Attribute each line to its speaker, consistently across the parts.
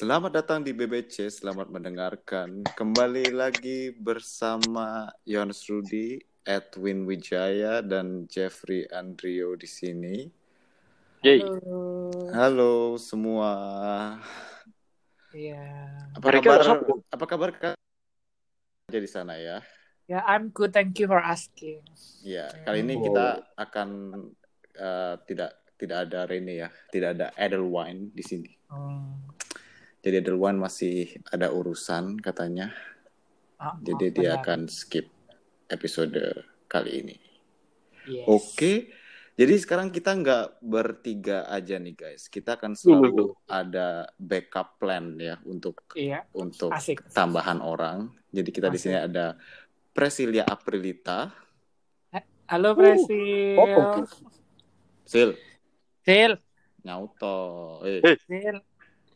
Speaker 1: Selamat datang di BBC, selamat mendengarkan. Kembali lagi bersama Yohanes Rudi, Edwin Wijaya, dan Jeffrey Andrio di sini.
Speaker 2: Yay.
Speaker 1: Halo semua.
Speaker 3: Iya.
Speaker 1: Apa
Speaker 2: Mereka
Speaker 1: kabar? Apa kabar kak? Jadi sana ya.
Speaker 3: Ya, I'm good. Thank you for asking.
Speaker 1: Ya, kali ini
Speaker 2: Oh.
Speaker 1: kita akan eh, tidak tidak ada Rene ya, tidak ada Edelwine di sini.
Speaker 3: Hmm.
Speaker 1: Jadi Edelwine masih ada urusan katanya.
Speaker 3: Ah,
Speaker 1: Jadi dia
Speaker 3: benar.
Speaker 1: akan skip episode kali ini.
Speaker 3: Yes.
Speaker 1: Oke. Jadi sekarang kita nggak bertiga aja nih guys. Kita akan selalu ada backup plan ya untuk
Speaker 3: Iya,
Speaker 1: untuk
Speaker 3: asik.
Speaker 1: tambahan orang. Jadi kita di sini ada Presilia Aprilita,
Speaker 3: Halo, Presil.
Speaker 2: Oh, oke.
Speaker 1: Sil,
Speaker 3: Sil.
Speaker 1: Nyauto, eh,
Speaker 2: Eh.
Speaker 3: Sil.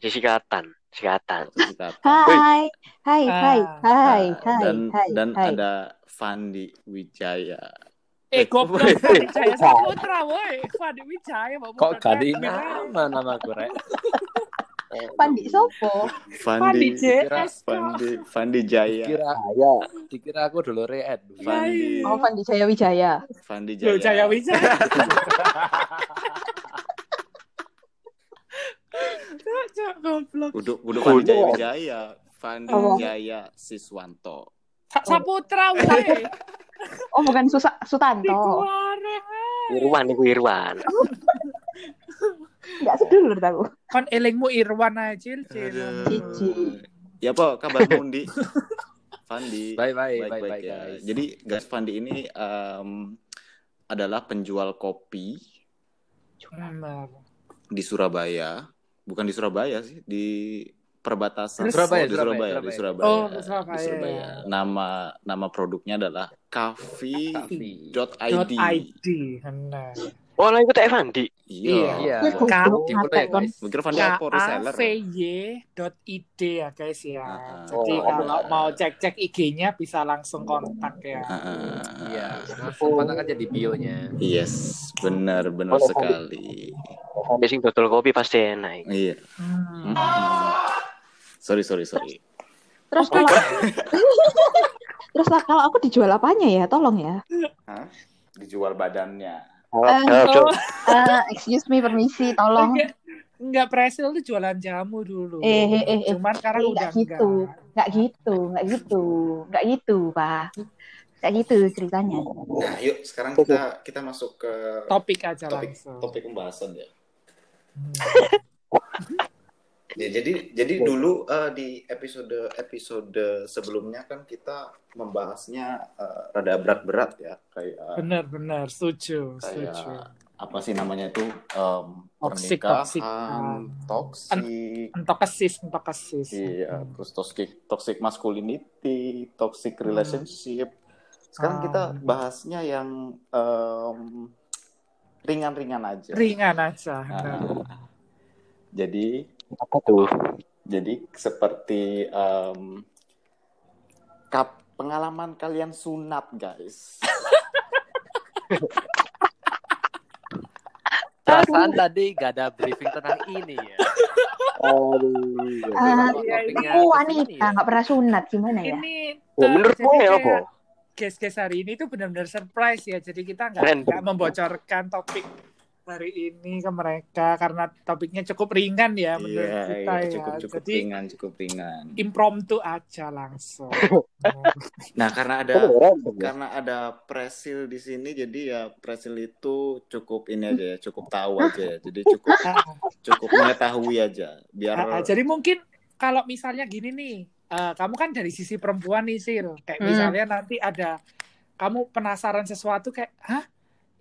Speaker 2: Sikatan, sikatan.
Speaker 1: kita
Speaker 4: Hai, hai,
Speaker 3: Ah.
Speaker 4: hai, hai, hai,
Speaker 1: dan
Speaker 4: hai,
Speaker 1: dan
Speaker 4: hai.
Speaker 1: ada Fandi Wijaya.
Speaker 3: Eh, goblok
Speaker 2: Woi.
Speaker 3: Fadi Wijaya Saputra, woi. Fadi Wijaya, mau
Speaker 5: Kok gak di
Speaker 3: bukan
Speaker 5: nama nama gue rek?
Speaker 4: Pandi Sopo.
Speaker 1: Fandi
Speaker 3: JS.
Speaker 1: Fandi Fandi Jaya.
Speaker 5: Dikira
Speaker 2: Ya.
Speaker 5: dikira aku dulu Ed.
Speaker 1: Fandi
Speaker 4: Oh, Pandi Jaya Wijaya.
Speaker 1: Fandi
Speaker 3: Jaya. Wijaya. Cok, cok, goblok.
Speaker 1: Udah udah Fandi. Jaya Wijaya. Fandi
Speaker 4: Oh.
Speaker 1: Jaya Siswanto.
Speaker 3: Sa- Saputra, woi.
Speaker 4: Oh, bukan Susa Sutanto.
Speaker 3: Dikeluarin.
Speaker 2: Irwan iku Irwan.
Speaker 4: Enggak sedulur tahu.
Speaker 3: Kon elingmu Irwan aja, Cil.
Speaker 1: Aduh.
Speaker 4: Cici.
Speaker 1: Ya apa kabar Mundi? Fandi.
Speaker 5: Bye bye bye bye
Speaker 1: ya.
Speaker 5: guys.
Speaker 1: Jadi guys Fandi ini em, adalah penjual kopi di Surabaya. Bukan di Surabaya sih, di perbatasan
Speaker 5: Surabaya,
Speaker 1: Oh, di
Speaker 5: Surabaya,
Speaker 1: Surabaya, di Surabaya.
Speaker 3: Oh, di Surabaya.
Speaker 1: Di Surabaya. Nama nama produknya adalah Kafi.id.
Speaker 3: Dot ID. Benar.
Speaker 2: Oh, lah ikut Evandi.
Speaker 1: Iya.
Speaker 5: Iya.
Speaker 3: Ka-
Speaker 5: Di mulai ya guys.
Speaker 1: Mikir Fandi apa reseller?
Speaker 3: Ya guys ya.
Speaker 1: Ah,
Speaker 3: Jadi
Speaker 2: oh,
Speaker 3: kalau
Speaker 1: ada.
Speaker 3: mau cek-cek IG-nya bisa langsung kontak ya.
Speaker 1: Ah,
Speaker 5: Iya. Langsung kontak aja di bio-nya.
Speaker 1: Yes, benar benar
Speaker 2: Oh,
Speaker 1: sekali.
Speaker 2: Evandi sing dodol kopi pasti enak.
Speaker 1: Iya.
Speaker 3: Hmm.
Speaker 1: Mm-mm. Sorry sorry sorry.
Speaker 4: Terus kalau Terus lah kalau aku dijual apanya ya? Tolong ya.
Speaker 1: Hah? Dijual badannya.
Speaker 2: Oh,
Speaker 4: Eh,
Speaker 2: eh, Cok.
Speaker 4: Eh, excuse me, permisi, tolong.
Speaker 3: Enggak, enggak Presil tuh jualan jamu dulu.
Speaker 4: Eh, eh, eh, eh.
Speaker 3: Cuman sekarang
Speaker 4: Eh,
Speaker 3: udah
Speaker 4: gitu. Nggak gitu, nggak gitu. Nggak gitu, Pak. Nggak gitu ceritanya.
Speaker 1: Nah, yuk sekarang kita kita masuk ke
Speaker 3: Topik aja
Speaker 1: topik
Speaker 3: langsung.
Speaker 1: topik pembahasan ya.
Speaker 3: Hmm.
Speaker 1: Ya, jadi jadi dulu eh, di episode episode sebelumnya kan kita membahasnya eh, rada berat-berat ya kayak
Speaker 3: Bener-bener, setuju, setuju.
Speaker 1: kayak apa sih namanya itu em,
Speaker 3: Toxic, toxic.
Speaker 1: toxic,
Speaker 3: entok kesis.
Speaker 1: iya,
Speaker 3: Hmm.
Speaker 1: terus toxic toxic masculinity, toxic relationship. Sekarang
Speaker 3: Ah.
Speaker 1: kita bahasnya yang em, ringan-ringan aja.
Speaker 3: Ringan aja.
Speaker 1: Nah,
Speaker 3: bener.
Speaker 1: jadi
Speaker 2: Apa tuh?
Speaker 1: Jadi seperti em, kap pengalaman kalian sunat guys.
Speaker 5: Perasaan tadi gak ada briefing tentang ini ya.
Speaker 2: Aduh.
Speaker 4: Ah,
Speaker 3: iya,
Speaker 5: Topiknya
Speaker 4: Aku wanita,
Speaker 5: ya.
Speaker 4: nggak pernah sunat gimana ya?
Speaker 3: Ini
Speaker 2: Ya, menurut gue ya, apa?
Speaker 3: Guys-guys hari ini tuh benar-benar surprise ya. Jadi kita nggak membocorkan topik hari ini ke mereka karena topiknya cukup ringan ya menurut
Speaker 1: Iya,
Speaker 3: kita
Speaker 1: iya,
Speaker 3: ya.
Speaker 1: cukup cukup
Speaker 3: Jadi
Speaker 1: ringan, cukup ringan.
Speaker 3: impromptu aja langsung.
Speaker 1: Nah, karena ada
Speaker 2: Oh,
Speaker 1: karena ada Presil di sini jadi ya Presil itu cukup ini aja ya, cukup tahu aja ya. Jadi cukup cukup mengetahui aja biar
Speaker 3: ah, ah. jadi mungkin kalau misalnya gini nih, eh, kamu kan dari sisi perempuan nih Sil, kayak
Speaker 4: Hmm.
Speaker 3: misalnya nanti ada kamu penasaran sesuatu kayak, hah?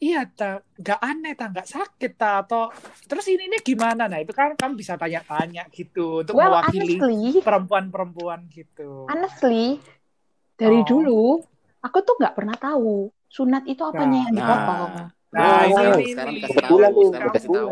Speaker 3: Iya, ta, nggak aneh, ta, nggak sakit, ta, atau terus ini ini gimana? Nah itu kan kamu bisa tanya-tanya gitu untuk
Speaker 4: Well,
Speaker 3: mewakili
Speaker 4: honestly,
Speaker 3: perempuan-perempuan gitu.
Speaker 4: honestly, dari
Speaker 3: Oh.
Speaker 4: dulu aku tuh nggak pernah tahu sunat itu apanya yang dipotong.
Speaker 1: nah,
Speaker 3: Nah,
Speaker 1: sekarang,
Speaker 3: ini,
Speaker 1: sekarang
Speaker 3: ini.
Speaker 1: dikasih tahu, sekarang dikasih tahu.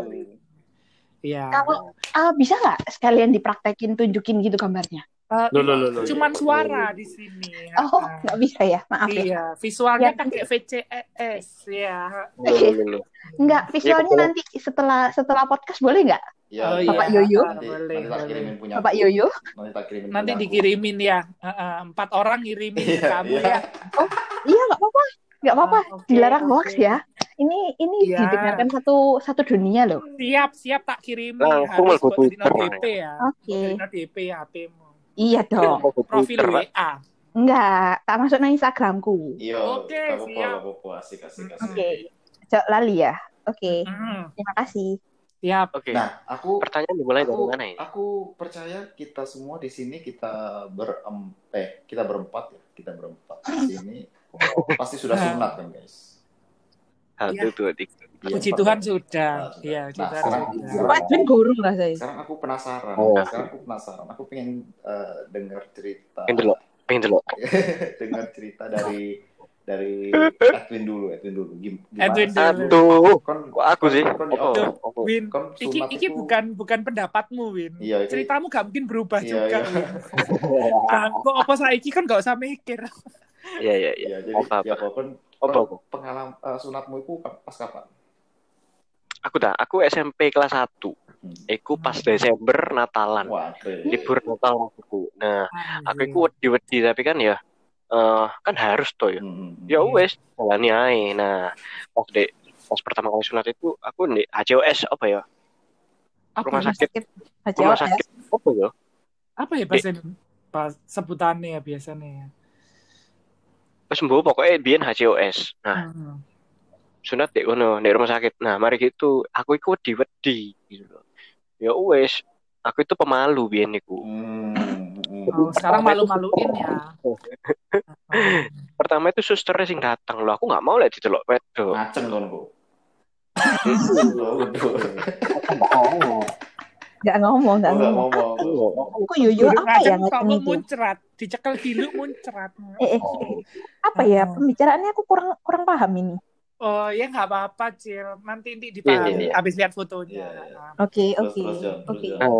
Speaker 3: Iya.
Speaker 4: Kalau ah, bisa nggak sekalian dipraktekin tunjukin gitu gambarnya?
Speaker 3: Eh,
Speaker 2: Loh, loh, loh, loh.
Speaker 3: cuman suara di sini.
Speaker 4: Oh,
Speaker 3: Ah.
Speaker 4: nggak bisa ya. Maaf ya.
Speaker 3: Iya, visualnya
Speaker 4: Ya.
Speaker 3: pakai VCS ya.
Speaker 2: Loh, loh, loh.
Speaker 4: Enggak, visualnya
Speaker 2: kebetulan.
Speaker 4: nanti setelah setelah podcast boleh nggak?
Speaker 1: Ya,
Speaker 3: Oh,
Speaker 4: Bapak
Speaker 3: iya.
Speaker 4: Yoyo?
Speaker 1: Nanti,
Speaker 3: Boleh,
Speaker 1: nanti
Speaker 3: boleh.
Speaker 1: kirimin punya.
Speaker 4: Bapak Yoyo?
Speaker 1: Nanti kirimin.
Speaker 3: Nanti dikirimin ya. Ah, ah, empat orang ngirimin ke
Speaker 1: Iya,
Speaker 3: kamu
Speaker 1: iya.
Speaker 3: ya.
Speaker 4: Iya, nggak apa-apa. Nggak apa-apa.
Speaker 3: Ah, oke,
Speaker 4: Dilarang
Speaker 3: oke.
Speaker 4: hoax ya. Ini ini
Speaker 3: Iya.
Speaker 4: didengarkan satu satu dunia loh.
Speaker 3: Siap, siap tak kirimi.
Speaker 2: Langsung Twitter.
Speaker 3: DP ya.
Speaker 4: Oke.
Speaker 3: Dino DP ya HP-mu.
Speaker 4: Iya dong.
Speaker 3: Profil. WA.
Speaker 4: Enggak, tak masuk nang Instagramku.
Speaker 1: Iya,
Speaker 3: Oke,
Speaker 1: apa-apa,
Speaker 3: siap.
Speaker 1: gak apa-apa. Asik, asik, asik.
Speaker 4: Oke. Cok lali ya. Oke. Terima kasih.
Speaker 3: siap.
Speaker 2: Oke.
Speaker 1: Nah, aku
Speaker 2: Pertanyaan dimulai dari
Speaker 1: aku,
Speaker 2: mana ini?
Speaker 1: aku percaya kita semua di sini kita berem eh kita berempat ya kita berempat di sini pasti sudah sunat kan guys.
Speaker 2: Satu, dua, tiga.
Speaker 1: Iya,
Speaker 3: Puji Tuhan
Speaker 1: ya.
Speaker 3: sudah.
Speaker 1: Nah, sudah.
Speaker 3: Iya,
Speaker 1: Nah,
Speaker 3: Tuhan
Speaker 1: sekarang-
Speaker 3: sudah.
Speaker 4: gurung lah saya.
Speaker 1: Sekarang aku penasaran.
Speaker 2: Oh.
Speaker 1: Sekarang aku penasaran. Aku pengen eh, dengar cerita.
Speaker 2: Pengen dulu. Pengen dulu.
Speaker 1: dengar cerita dari dari Edwin dulu, Edwin dulu. Gim- Gimana
Speaker 3: Edwin
Speaker 1: sih?
Speaker 3: dulu.
Speaker 2: Aduh.
Speaker 1: Kon,
Speaker 2: aku sih?
Speaker 1: kon, kon,
Speaker 2: opo.
Speaker 3: Win,
Speaker 1: kon
Speaker 3: iki iki
Speaker 1: itu-
Speaker 3: bukan bukan pendapatmu, Win.
Speaker 1: Iya, iki-
Speaker 3: Ceritamu gak mungkin berubah
Speaker 1: Iya,
Speaker 3: juga,
Speaker 1: iya.
Speaker 3: Win. Nah, kok apa saiki kan gak usah mikir.
Speaker 2: Iya, iya, iya.
Speaker 1: Iya, jadi
Speaker 2: Apa,
Speaker 1: ya
Speaker 2: apa?
Speaker 1: kon,
Speaker 2: Apa,
Speaker 1: kon
Speaker 2: apa?
Speaker 1: pengalaman eh, sunatmu itu pas kapan?
Speaker 2: Aku dah, aku SMP kelas 1.
Speaker 1: Hmm.
Speaker 2: Iku pas Desember Natalan. Libur Natal aku. Nah, aku iku wedi-wedi tapi kan ya eh kan harus toh ya.
Speaker 1: Hmm, hmm,
Speaker 2: Ya wes, jalani ae. Nah, pas de pas pertama kali sunat itu aku di HCOS apa ya?
Speaker 3: Apa,
Speaker 2: Rumah
Speaker 3: ya?
Speaker 2: sakit.
Speaker 4: Baca
Speaker 2: Rumah
Speaker 4: ya.
Speaker 2: sakit apa ya?
Speaker 3: apa ya bahasa pas sebutannya ya biasanya ya.
Speaker 2: Mbok pokoknya biyen HCOS. Nah,
Speaker 3: Hmm.
Speaker 2: Sunat di kono, di rumah sakit. Nah, mari gitu, aku iku wedi-wedi gitu loh. Ya wes, aku itu pemalu biyen niku.
Speaker 1: Hmm, hmm.
Speaker 3: Oh, sekarang malu-maluin ya.
Speaker 2: Pertama itu susternya sing datang loh. Aku nggak mau lihat didelok wedok.
Speaker 1: Ngaceng kan kok.
Speaker 4: Nggak ngomong, nggak
Speaker 1: Enggak
Speaker 4: ngomong.
Speaker 1: ngomong.
Speaker 4: Yoyo
Speaker 3: Duduk
Speaker 4: apa ya itu?
Speaker 3: muncrat, dicekel dulu muncrat.
Speaker 4: Eh, eh, apa ya pembicaraannya aku kurang kurang paham ini.
Speaker 3: Oh ya nggak apa-apa Cil, nanti nanti dipahami
Speaker 2: Iya, iya.
Speaker 3: habis lihat fotonya.
Speaker 1: Iya, iya.
Speaker 4: Oke, oke, oke.
Speaker 2: Nah,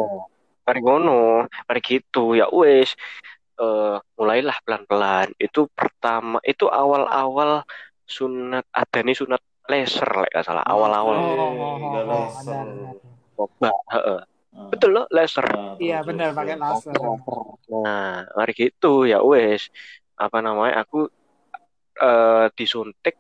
Speaker 2: mari ngono, mari gitu. Ya wes, eh mulailah pelan-pelan. Itu pertama, itu awal-awal sunat ada nih sunat laser lah nggak salah. Awal-awal
Speaker 3: Oh, oh, oh, oh,
Speaker 1: laser.
Speaker 3: benar.
Speaker 2: coba. heeh. Betul loh, laser.
Speaker 1: Nah,
Speaker 3: Iya benar pakai laser.
Speaker 2: Nah, mari gitu. Ya wes, apa namanya? Aku eh disuntik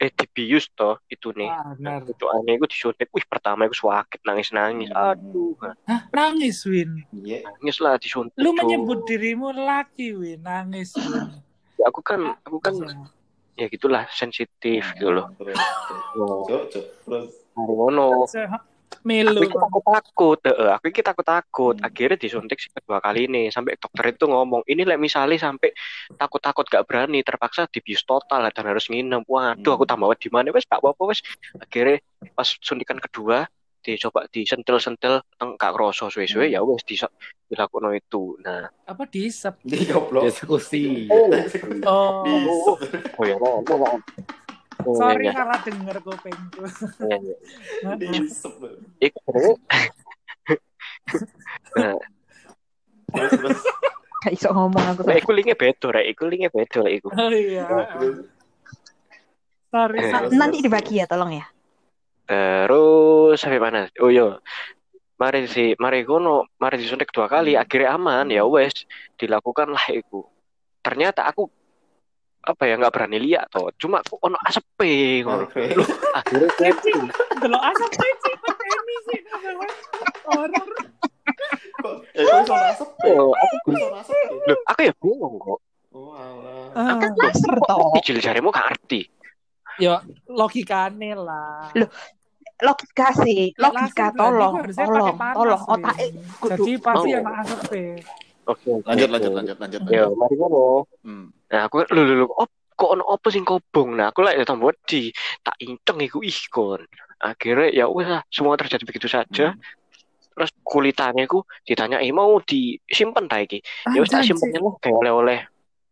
Speaker 2: eh dibius toh itu nih.
Speaker 3: Ah, benar.
Speaker 2: Itu aneh, aku disuntik. Wih, pertama aku sakit nangis-nangis.
Speaker 1: Hmm.
Speaker 2: Aduh,
Speaker 3: Hah, nangis Win.
Speaker 1: Iya.
Speaker 2: nangis lah disuntik.
Speaker 3: Lu menyebut dirimu laki Win, nangis Win.
Speaker 2: Ya, aku kan, aku kan
Speaker 3: Iya.
Speaker 2: ya gitulah sensitif gitu loh.
Speaker 1: Terus, terus.
Speaker 2: Ngono.
Speaker 3: Melu.
Speaker 2: Aku takut takut, heeh. Aku iki takut takut.
Speaker 1: Hmm.
Speaker 2: Akhirnya disuntik sih kedua kali ini. Sampai dokter itu ngomong, ini like misalnya sampai takut takut gak berani, terpaksa dibius total dan harus nginep. Waduh, aku
Speaker 1: Hmm.
Speaker 2: tambah di mana wes gak apa-apa wes. Akhirnya pas suntikan kedua dicoba disentil-sentil teng gak kroso suwe-suwe
Speaker 1: Hmm.
Speaker 2: ya wes di dilakukan itu. Nah,
Speaker 3: Apa disep?
Speaker 1: Goblok.
Speaker 5: Eksekusi.
Speaker 3: Oh,
Speaker 2: oh, oh ya, oh,
Speaker 3: sorry
Speaker 2: ya,
Speaker 3: salah denger kupingku.
Speaker 2: ya.
Speaker 1: Disep.
Speaker 2: Iku.
Speaker 4: Gak iso ngomong aku
Speaker 2: Lah, iku linknya beda, rek. Iku linknya beda, iku.
Speaker 3: Oh iya. Sorry,
Speaker 2: Eh,
Speaker 3: sorry.
Speaker 4: Nanti dibagi ya, tolong ya.
Speaker 2: Terus sampai mana? Oh iya. Mari si, mari kono, mari disuntik dua kali, akhirnya aman, ya wes, dilakukan lah iku. Ternyata aku apa ya nggak berani lihat toh, cuma aku ono asep ngono. Akhirnya
Speaker 3: Kecil. Delok asap kecil ini sih. Horor.
Speaker 1: Kok eh kok?
Speaker 2: Oh, aku
Speaker 1: Kok
Speaker 2: aku ya bingung kok.
Speaker 1: Oh, alah.
Speaker 3: Ah,
Speaker 4: Kan laser toh.
Speaker 2: Ijil jarimu gak ngerti.
Speaker 3: Yo, logikane lah.
Speaker 4: Loh, Logika sih, logika tolong, tolong, tolong. Otak kudu.
Speaker 3: Jadi pasti
Speaker 2: Oh.
Speaker 3: anak asap
Speaker 2: Oke. oke,
Speaker 1: Lanjut,
Speaker 2: oke.
Speaker 1: lanjut, lanjut, lanjut.
Speaker 2: Ya,
Speaker 1: lanjut.
Speaker 2: mari kono.
Speaker 1: Hmm.
Speaker 2: Nah, aku lu lu lu op, kok ono apa sing kobong. Nah, aku lagi tambah di tak inceng iku ih kon. Akhirnya ya wes lah, semua terjadi begitu saja.
Speaker 1: Hmm.
Speaker 2: Terus kulitannya ku ditanya, eh mau disimpan ta iki? Ya wes tak simpen lah kayak oleh-oleh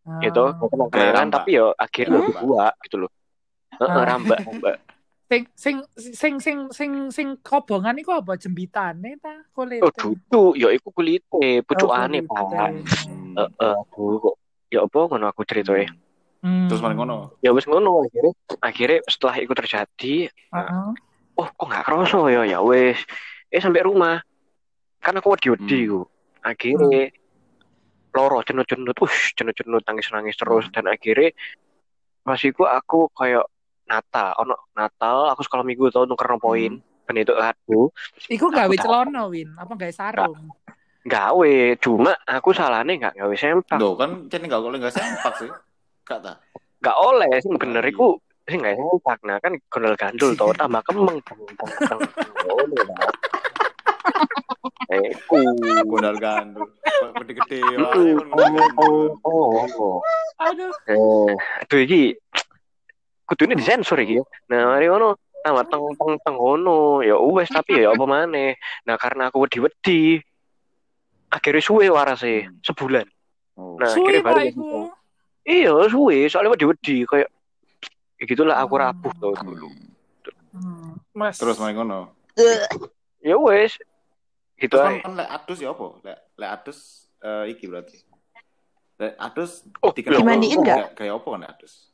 Speaker 3: Ah.
Speaker 2: gitu. Kan
Speaker 1: rambak.
Speaker 2: tapi ya akhirnya dibuat gitu loh. Heeh,
Speaker 3: Ah.
Speaker 2: rambak, rambak.
Speaker 3: Sing sing sing sing sing sing kobongan iku apa jembitane ta kulit.
Speaker 2: Oh, dudu, ya iku kulite, pucukane, Pak.
Speaker 1: Hmm.
Speaker 2: Heeh, kok ya apa ngono aku ceritanya.
Speaker 3: Hmm.
Speaker 1: Terus maling ngono.
Speaker 2: Ya wis ngono akhirnya. Akhirnya setelah itu terjadi,
Speaker 3: Heeh.
Speaker 2: oh kok nggak kerasa ya ya wes. Eh sampai rumah. Kan aku wedi-wedi
Speaker 1: Hmm.
Speaker 2: ku. Akhirnya loro cenut-cenut, ush cenut-cenut nangis-nangis terus dan akhirnya pas iku aku kayak Natal, ono Natal aku sekolah minggu tau nuker poin. Ben itu aku
Speaker 3: Iku gawe
Speaker 2: Aku tak-
Speaker 3: celana Win, apa gawe sarung?
Speaker 2: gawe, cuma aku salahnya nggak gawe sempak.
Speaker 1: Loh kan kene enggak boleh enggak sempak sih. Gak ta?
Speaker 2: Gak oleh sih bener iku sih nggak sempak. Nah kan gondol gandul tau tambah kemeng. Teng, teng, teng. Ngono, Pak. Eh, ku.
Speaker 1: Modal gandul. Gede-gede modal gandul.
Speaker 2: Oh, oh.
Speaker 3: Aduh.
Speaker 2: Eh, aduh iki kudune disensor iki ya. Nah, mari ngono tambah teng teng teng ngono. Ya wes tapi ya apa maneh. Nah, karena aku wedi-wedi akhirnya suwe warase sebulan.
Speaker 1: Oh.
Speaker 2: Nah,
Speaker 3: Suwe
Speaker 2: akhirnya baru
Speaker 3: iku.
Speaker 2: Iya, suwe soalnya wedi-wedi kayak ya gitulah aku rapuh tau dulu.
Speaker 3: Hmm. Mas.
Speaker 1: Terus maling ngono.
Speaker 2: Ya wes. Gitu aja.
Speaker 1: kan, kan lek adus ya apa? Lek lek adus eh, iki berarti. Lek adus
Speaker 2: Oh,
Speaker 1: dikenal
Speaker 4: Dimandiin nggak?
Speaker 1: kayak- apa kan adus?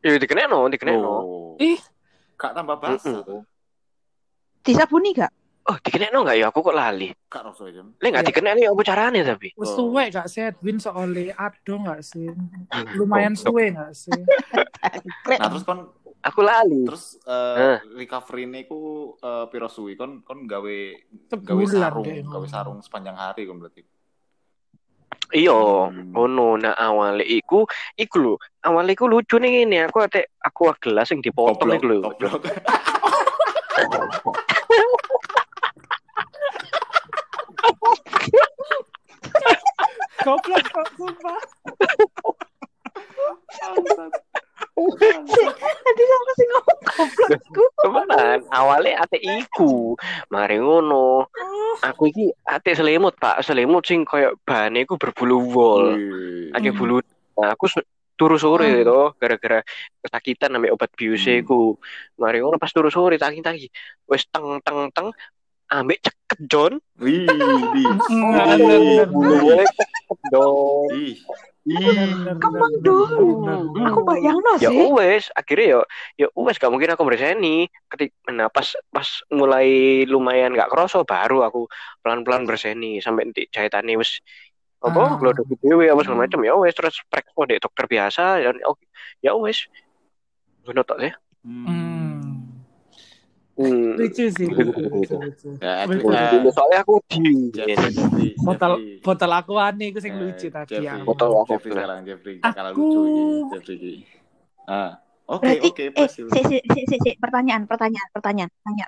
Speaker 2: Ya dikenekno, dikenekno.
Speaker 1: Oh.
Speaker 3: Ih.
Speaker 1: Gak tambah basah.
Speaker 2: Mm-mm.
Speaker 4: Disabuni gak?
Speaker 2: Oh, dikenekno enggak ya? Aku kok lali.
Speaker 1: Gak rasa jam.
Speaker 2: Lek enggak
Speaker 3: Iya.
Speaker 2: dikenekno ya apa carane tapi?
Speaker 3: Wes
Speaker 1: Oh.
Speaker 3: suwe gak sih Edwin soalnya ado gak sih? Lumayan suwe gak sih?
Speaker 1: Nah, terus kon
Speaker 2: Aku lali.
Speaker 1: terus eh,
Speaker 2: Eh.
Speaker 1: recovery ini ku eh, piro suwi kon kon gawe gawe sarung,
Speaker 3: deh.
Speaker 1: gawe sarung sepanjang hari kon berarti.
Speaker 2: Iya,
Speaker 1: Hmm.
Speaker 2: ngono. Nah, awalnya iku iku lho. Awalnya iku lucu nih ini. Aku ate aku gelas yang dipotong iku lho.
Speaker 1: goblok.
Speaker 3: Goblok kok sumpah.
Speaker 4: Tadi sama sih ngomong goblokku.
Speaker 2: Temenan, awalnya ate iku. Mari ngono. Aku iki ate selimut, Pak. Selimut sing koyo bahane iku berbulu wol.
Speaker 1: Wih.
Speaker 2: Akeh
Speaker 3: Hmm.
Speaker 2: bulu. Nah, aku turu sore
Speaker 3: Hmm.
Speaker 2: to gara-gara kesakitan ambek obat biuse
Speaker 1: Hmm.
Speaker 2: iku. Mari ngono pas turu sore tangi-tangi. Wis teng teng teng ambek ceket John.
Speaker 1: Wih, Wih,
Speaker 2: Bulu wole ceket John.
Speaker 4: Kembang
Speaker 3: bener,
Speaker 4: dong. Aku bayang
Speaker 2: Ya
Speaker 4: sih.
Speaker 2: wes, akhirnya ya ya wes gak mungkin aku berseni. Ketik nah pas pas mulai lumayan gak kerasa baru aku pelan-pelan berseni sampai nanti jahitannya wes
Speaker 3: Ah.
Speaker 2: apa kalau udah dhewe apa segala
Speaker 1: Hmm.
Speaker 2: macam ya wes terus prekso deh dokter biasa dan oke ya wes ngono tok ya.
Speaker 3: Hmm.
Speaker 2: Hmm.
Speaker 3: Lucu sih.
Speaker 2: Lucu,
Speaker 3: lucu,
Speaker 2: lucu.
Speaker 1: Ya, eh,
Speaker 2: Dulu soalnya aku di
Speaker 3: Botol botol aku aneh iku sing
Speaker 1: Eh,
Speaker 3: lucu tadi
Speaker 1: Jeffrey.
Speaker 3: ya.
Speaker 2: Botol aku
Speaker 1: Jeffrey sekarang Jeffrey
Speaker 3: Aku-
Speaker 1: lucu Jeffrey. Ah, oke oke
Speaker 4: eh
Speaker 1: pasti.
Speaker 4: si si si si, si. pertanyaan pertanyaan pertanyaan tanya.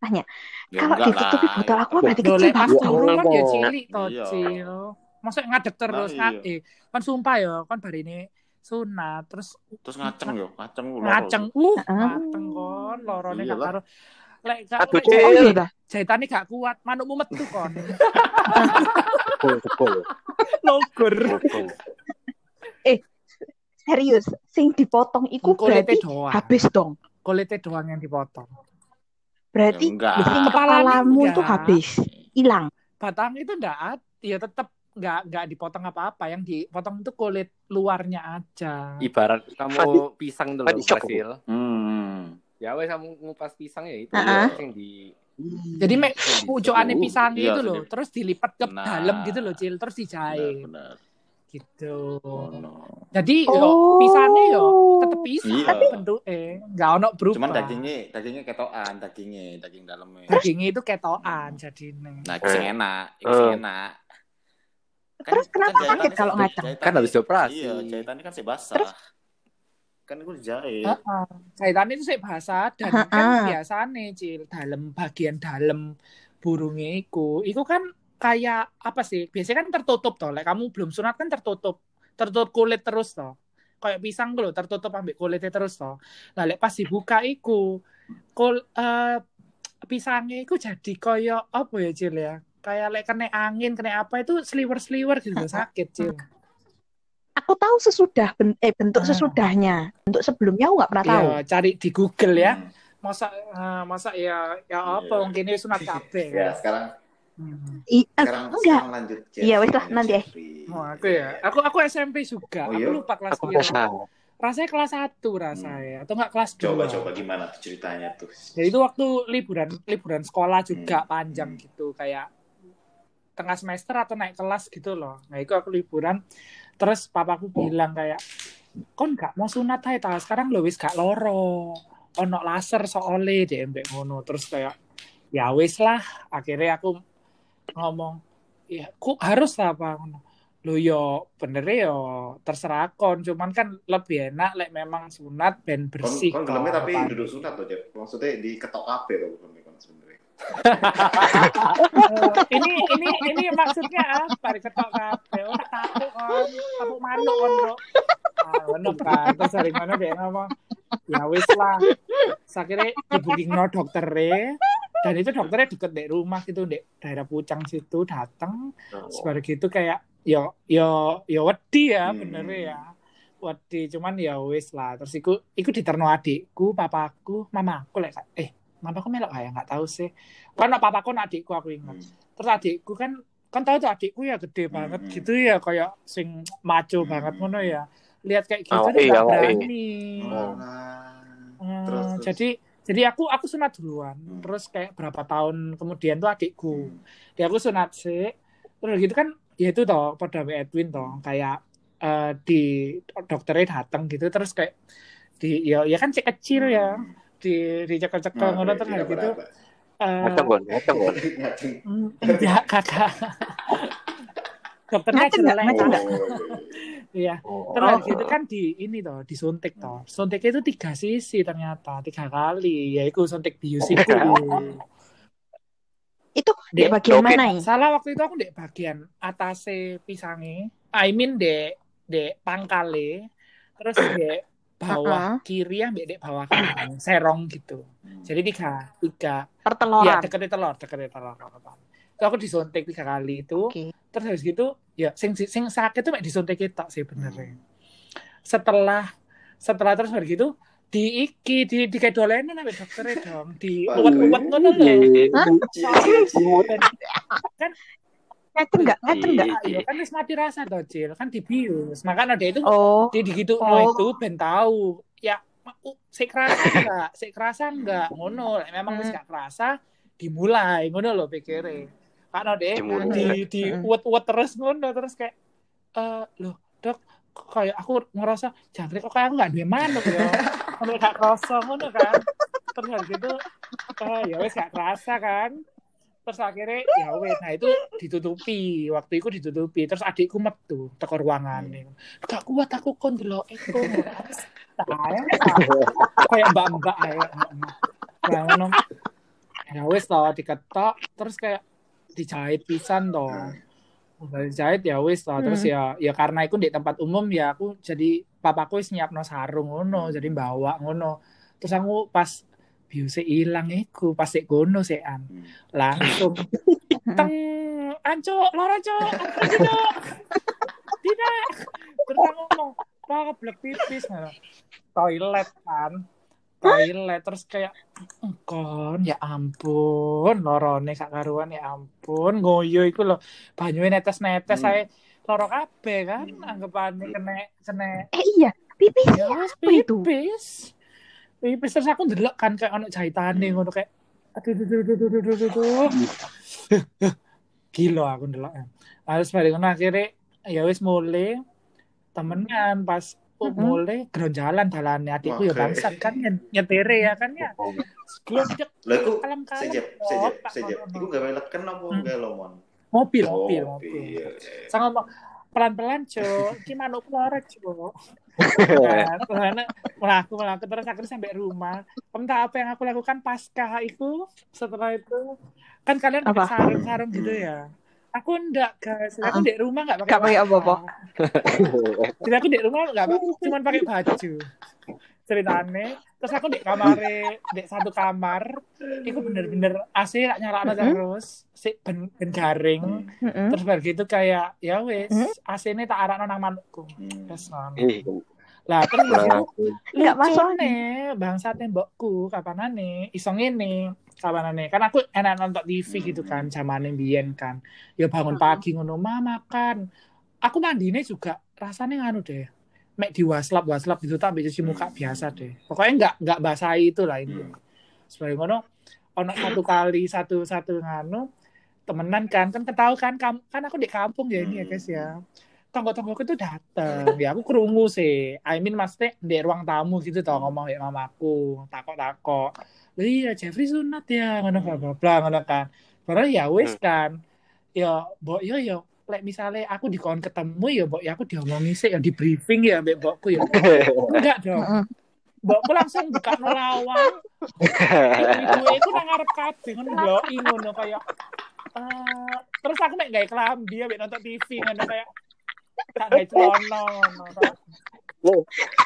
Speaker 4: Tanya.
Speaker 1: Ya,
Speaker 4: Kalau ditutupi botol
Speaker 1: ya.
Speaker 4: aku berarti kecil
Speaker 3: pas
Speaker 4: banget.
Speaker 3: kan ya cilik to,
Speaker 1: Iya.
Speaker 3: Cil. Masa ngadeg terus
Speaker 1: Nah,
Speaker 3: kan eh kan sumpah ya, kan bari ini sunat terus
Speaker 1: Terus ngaceng yo, ngaceng lu.
Speaker 3: ngaceng uh
Speaker 4: Heeh.
Speaker 3: ngaceng kon lorone gak karo lek gak
Speaker 2: Aduh.
Speaker 4: Oh
Speaker 3: jahit-
Speaker 4: iya dah.
Speaker 3: jahitane gak kuat manukmu metu kon logur
Speaker 2: betul.
Speaker 4: Serius, sing dipotong iku berarti
Speaker 3: doang
Speaker 4: habis dong.
Speaker 3: kulite doang yang dipotong
Speaker 4: Berarti
Speaker 1: Ya,
Speaker 4: kepalamu itu habis, hilang.
Speaker 3: batang itu ndak ya tetap nggak nggak dipotong apa-apa yang dipotong itu kulit luarnya aja
Speaker 5: Ibarat kamu
Speaker 2: Tadi-
Speaker 5: pisang tuh
Speaker 2: tadi
Speaker 5: loh,
Speaker 2: cok.
Speaker 5: Basil.
Speaker 1: Hmm.
Speaker 5: Ya wes kamu ngupas pisang ya itu
Speaker 4: Heeh.
Speaker 5: yang di
Speaker 3: jadi
Speaker 5: di-
Speaker 3: pucukane pisang
Speaker 1: Iya,
Speaker 3: itu loh
Speaker 1: jadi-
Speaker 3: terus dilipat ke
Speaker 1: Nah.
Speaker 3: dalam gitu loh cil terus dijahit
Speaker 1: Benar, benar.
Speaker 3: gitu
Speaker 1: Oh, no.
Speaker 3: jadi
Speaker 4: Oh.
Speaker 3: yo pisangnya yo tetep pisang
Speaker 1: Iya.
Speaker 3: tapi bentuknya nggak ono berubah
Speaker 1: Cuman dagingnya, dagingnya ketokan, dagingnya, daging dalamnya.
Speaker 3: dagingnya itu ketokan jadi
Speaker 1: Nah, itu sing enak, sing
Speaker 2: Eh.
Speaker 1: Enak.
Speaker 4: Terus kenapa
Speaker 1: jahitannya
Speaker 4: sakit kalau
Speaker 1: sih-
Speaker 4: ngaceng?
Speaker 1: jahitannya-
Speaker 5: Kan habis dioperasi.
Speaker 1: Iya, jahitannya kan sih basah.
Speaker 4: Terus?
Speaker 1: Kan itu dijahit.
Speaker 3: jahitan itu sih bahasa dan
Speaker 4: Heeh.
Speaker 3: kan biasanya cil dalam bagian dalam burungnya iku iku kan kayak apa sih biasanya kan tertutup toh like kamu belum sunat kan tertutup tertutup kulit terus toh kayak pisang loh tertutup ambil kulitnya terus toh nah lek pas dibuka iku kul eh, pisangnya iku jadi koyo apa ya cil ya kayak lek kena angin kena apa itu sliwer sliwer gitu loh, sakit cil
Speaker 4: Aku tahu sesudah ben- eh bentuk
Speaker 3: Ah.
Speaker 4: sesudahnya. Bentuk sebelumnya aku nggak pernah tahu.
Speaker 3: Ya, cari di Google ya.
Speaker 1: Hmm.
Speaker 3: Masa eh, masa ya ya apa
Speaker 1: Iya.
Speaker 3: wong kene sunat kabeh.
Speaker 1: Ya, sekarang
Speaker 3: Hmm.
Speaker 4: I- eh,
Speaker 1: sekarang
Speaker 4: enggak.
Speaker 1: sekarang lanjut.
Speaker 4: Iya, wes lah, nanti, eh.
Speaker 1: Jeffrey.
Speaker 3: Oh, aku ya. Aku aku SMP juga.
Speaker 1: Oh,
Speaker 3: aku
Speaker 1: iya?
Speaker 3: lupa kelas
Speaker 2: Aku
Speaker 3: berapa. Rasanya kelas 1 rasanya atau enggak kelas 2.
Speaker 1: Coba coba gimana tuh ceritanya tuh?
Speaker 3: Jadi itu waktu liburan liburan sekolah juga
Speaker 1: Hmm.
Speaker 3: panjang
Speaker 1: Hmm.
Speaker 3: gitu kayak tengah semester atau naik kelas gitu loh. Nah itu aku liburan. Terus papaku bilang kayak kon gak mau sunat ae ta? Sekarang lo wis gak loro. Ono laser soalnya deh mbek ngono. Terus kayak ya wis lah. Akhirnya aku ngomong ya ku harus lah apa ngono. Lo yo bener yo terserah kon. Cuman kan lebih enak lek memang sunat ben
Speaker 1: Kon,
Speaker 3: bersih
Speaker 1: kon gelemnya tapi duduk sunat Jeff. Maksudnya di ketok kabeh loh kon sebenarnya.
Speaker 3: Ini ini ini maksudnya apa diketok kabeh ora takut kon takut manuk kon bro? Ah kan. Terus hari mana dia ngomong? Ya wis lah. Sakire di booking no dokter dan itu dokternya deket di rumah gitu di daerah Pucang situ datang seperti gitu kayak yo yo yo wedi ya
Speaker 1: Hmm.
Speaker 3: bener ya. Wedi cuman ya wis lah. Terus iku iku diterno adikku papaku mamaku lek eh mamaku melok ya nggak tahu sih kan papaku nak adikku aku ingat
Speaker 1: Hmm.
Speaker 3: terus adikku kan kan tahu tuh adikku ya gede banget
Speaker 1: Hmm.
Speaker 3: gitu ya kayak sing maco
Speaker 1: Hmm.
Speaker 3: banget ngono ya lihat kayak gitu
Speaker 2: Oh,
Speaker 3: nih
Speaker 2: iya,
Speaker 3: nggak
Speaker 2: oh, iya.
Speaker 3: berani
Speaker 1: Oh,
Speaker 3: Hmm,
Speaker 1: Terus, terus.
Speaker 3: jadi jadi aku aku sunat duluan
Speaker 1: Hmm.
Speaker 3: terus kayak berapa tahun kemudian tuh adikku
Speaker 1: Hmm.
Speaker 3: dia aku sunat sih terus gitu kan ya itu toh pada Edwin toh kayak eh, di dokternya datang gitu terus kayak di ya ya kan cek kecil ya
Speaker 1: Hmm.
Speaker 3: Di di cekel cekel
Speaker 1: Nah,
Speaker 3: ngono terus
Speaker 1: iya,
Speaker 3: gitu. Eh,
Speaker 2: Ngaceng kon, ngaceng kon.
Speaker 3: Mm, enggak kakak dokternya jelek
Speaker 4: Ngaceng nggak?
Speaker 3: iya. Terus gitu kan di ini toh disuntik toh. Suntiknya itu tiga sisi ternyata tiga kali ya itu suntik bius itu.
Speaker 4: Itu di
Speaker 3: Dek,
Speaker 4: bagian
Speaker 2: oke.
Speaker 4: mana ya?
Speaker 3: salah waktu itu aku di bagian atase pisange I mean di di pangkale terus di bawah kiri ya di bawah kanan serong gitu.
Speaker 1: Hmm.
Speaker 3: jadi tiga tiga. Ya
Speaker 4: Perteloran.
Speaker 3: deket telur deket telur Terus aku disuntik tiga kali itu.
Speaker 4: Oke.
Speaker 3: terus habis gitu ya sing sing sakit tuh mek disuntik itu sih benernya setelah setelah terus hari gitu di iki di di kayak dolenan sampai dokternya dong. Di
Speaker 1: Wah,
Speaker 3: uwet-uwet ngono lho.
Speaker 4: Hah?
Speaker 3: kan
Speaker 4: Ngaceng nggak? Ngaceng nggak?
Speaker 3: Ah, iya. Kan wis mati rasa toh Cil kan dibius. Makanya dia itu
Speaker 4: Oh,
Speaker 3: dia digitu
Speaker 4: Oh.
Speaker 3: itu ben tahu ya sik kerasa enggak sik kerasa enggak ngono. Memang wis
Speaker 4: Hmm.
Speaker 3: gak kerasa dimulai. Ngono lho pikire karena deh
Speaker 2: Dimulai.
Speaker 3: di di
Speaker 4: Hmm.
Speaker 3: uwet-uwet terus ngono. Terus kayak eh loh dok kok kayak aku ngerasa jangkrik kok kayak aku nggak duwe manuk ya? Kalau gak kerasa ngono kan. Terus gitu eh, ya wis gak kerasa kan terus akhirnya ya wes nah itu ditutupi. Waktu itu ditutupi. Terus adikku metu teko ruangan. Gak kuat aku kon delok eko kayak mbak mbak nah ngono. Ya wes toh diketok terus kayak dijahit pisan toh. Udah dijahit ya wes toh. Terus
Speaker 4: Hmm.
Speaker 3: ya ya karena itu di tempat umum ya aku jadi papaku wis nyiapno sarung ngono jadi bawa ngono. Terus aku pas biuse ilang iku pas sik gono sekan
Speaker 1: Hmm.
Speaker 3: langsung teng ancuk loro cuk ancuk, Cuk. tidak terus aku ngomong pak keblek pipis toilet kan toilet terus kayak kon ya ampun lorone gak karuan ya ampun ngoyo iku lho banyune netes-netes
Speaker 1: Hmm.
Speaker 3: saya loro kabeh kan anggapane kena kena
Speaker 4: eh iya. Pipis
Speaker 3: ya
Speaker 4: apa itu?
Speaker 3: Pipis terus aku ndelok kan kayak ono jahitane ngono kayak aduh aduh aduh aduh aduh aduh, gila aku ndelok harus balik ngono akhirnya ya wis mulai temenan. Pas oh,
Speaker 4: Mm-mm.
Speaker 3: mulai geronjalan dalane. Adikku ya bangsat kan nyetere ya kan ya. Gelonjek
Speaker 1: Lah iku sejep, sejep, sejep. Iku gawe leken apa
Speaker 3: Hmm.
Speaker 1: gawe lomon?
Speaker 3: mobil mobil mobil
Speaker 1: mobil.
Speaker 3: saya ngomong pelan-pelan cok iki manuk keluar cok Nah, karena melaku melaku terus akhirnya sampai rumah. Tahu apa yang aku lakukan pasca itu setelah itu kan kalian pakai sarung-sarung gitu ya? Aku enggak guys. Aku di rumah enggak pakai
Speaker 4: Nggak pakai apa-apa.
Speaker 3: apa jadi aku di rumah enggak cuma pakai baju ceritane. Terus aku di kamar di satu kamar itu bener-bener AC tak nyala terus si ben, ben garing.
Speaker 4: Mm-mm.
Speaker 3: terus baru gitu kayak ya wes
Speaker 4: Hmm?
Speaker 3: AC ini tak arak nang manukku.
Speaker 1: Hmm.
Speaker 3: Terus.
Speaker 2: Ih,
Speaker 3: lah terus gitu
Speaker 4: Nggak masuk
Speaker 3: nih. bangsatnya mbokku kapanane? Iso ngene kapanane? Kan aku enak nonton TV gitu kan zamane biyen kan. Ya bangun pagi ngono ma makan. Aku mandine juga rasanya nganu deh mek di waslap waslap gitu tak cuci muka biasa deh. Pokoknya nggak nggak basahi itu lah ini sebagai ngono ono satu kali satu satu nganu temenan kan kan ketahu kan kam- kan aku di kampung ya ini ya guys ya. Tonggo-tonggoku itu dateng. Ya aku kerungu sih. I mean maksudnya di ruang tamu gitu tau ngomong ya mamaku takok-takok. Iya Jeffrey sunat ya ngono bla bla bla ngono kan. Padahal ya wis kan. Ya mbok yo yo lek misalnya aku dikon ketemu ya mbok ya aku diomongi sih ya di briefing ya mbek mbokku ya. Enggak dong. Mbokku langsung buka lawang ibu itu nang ngarep kabeh ngono ndeloki ngono kayak eh, terus aku mek gawe klambi ya mek nonton TV ngono kayak tak gawe celana ngono Kak.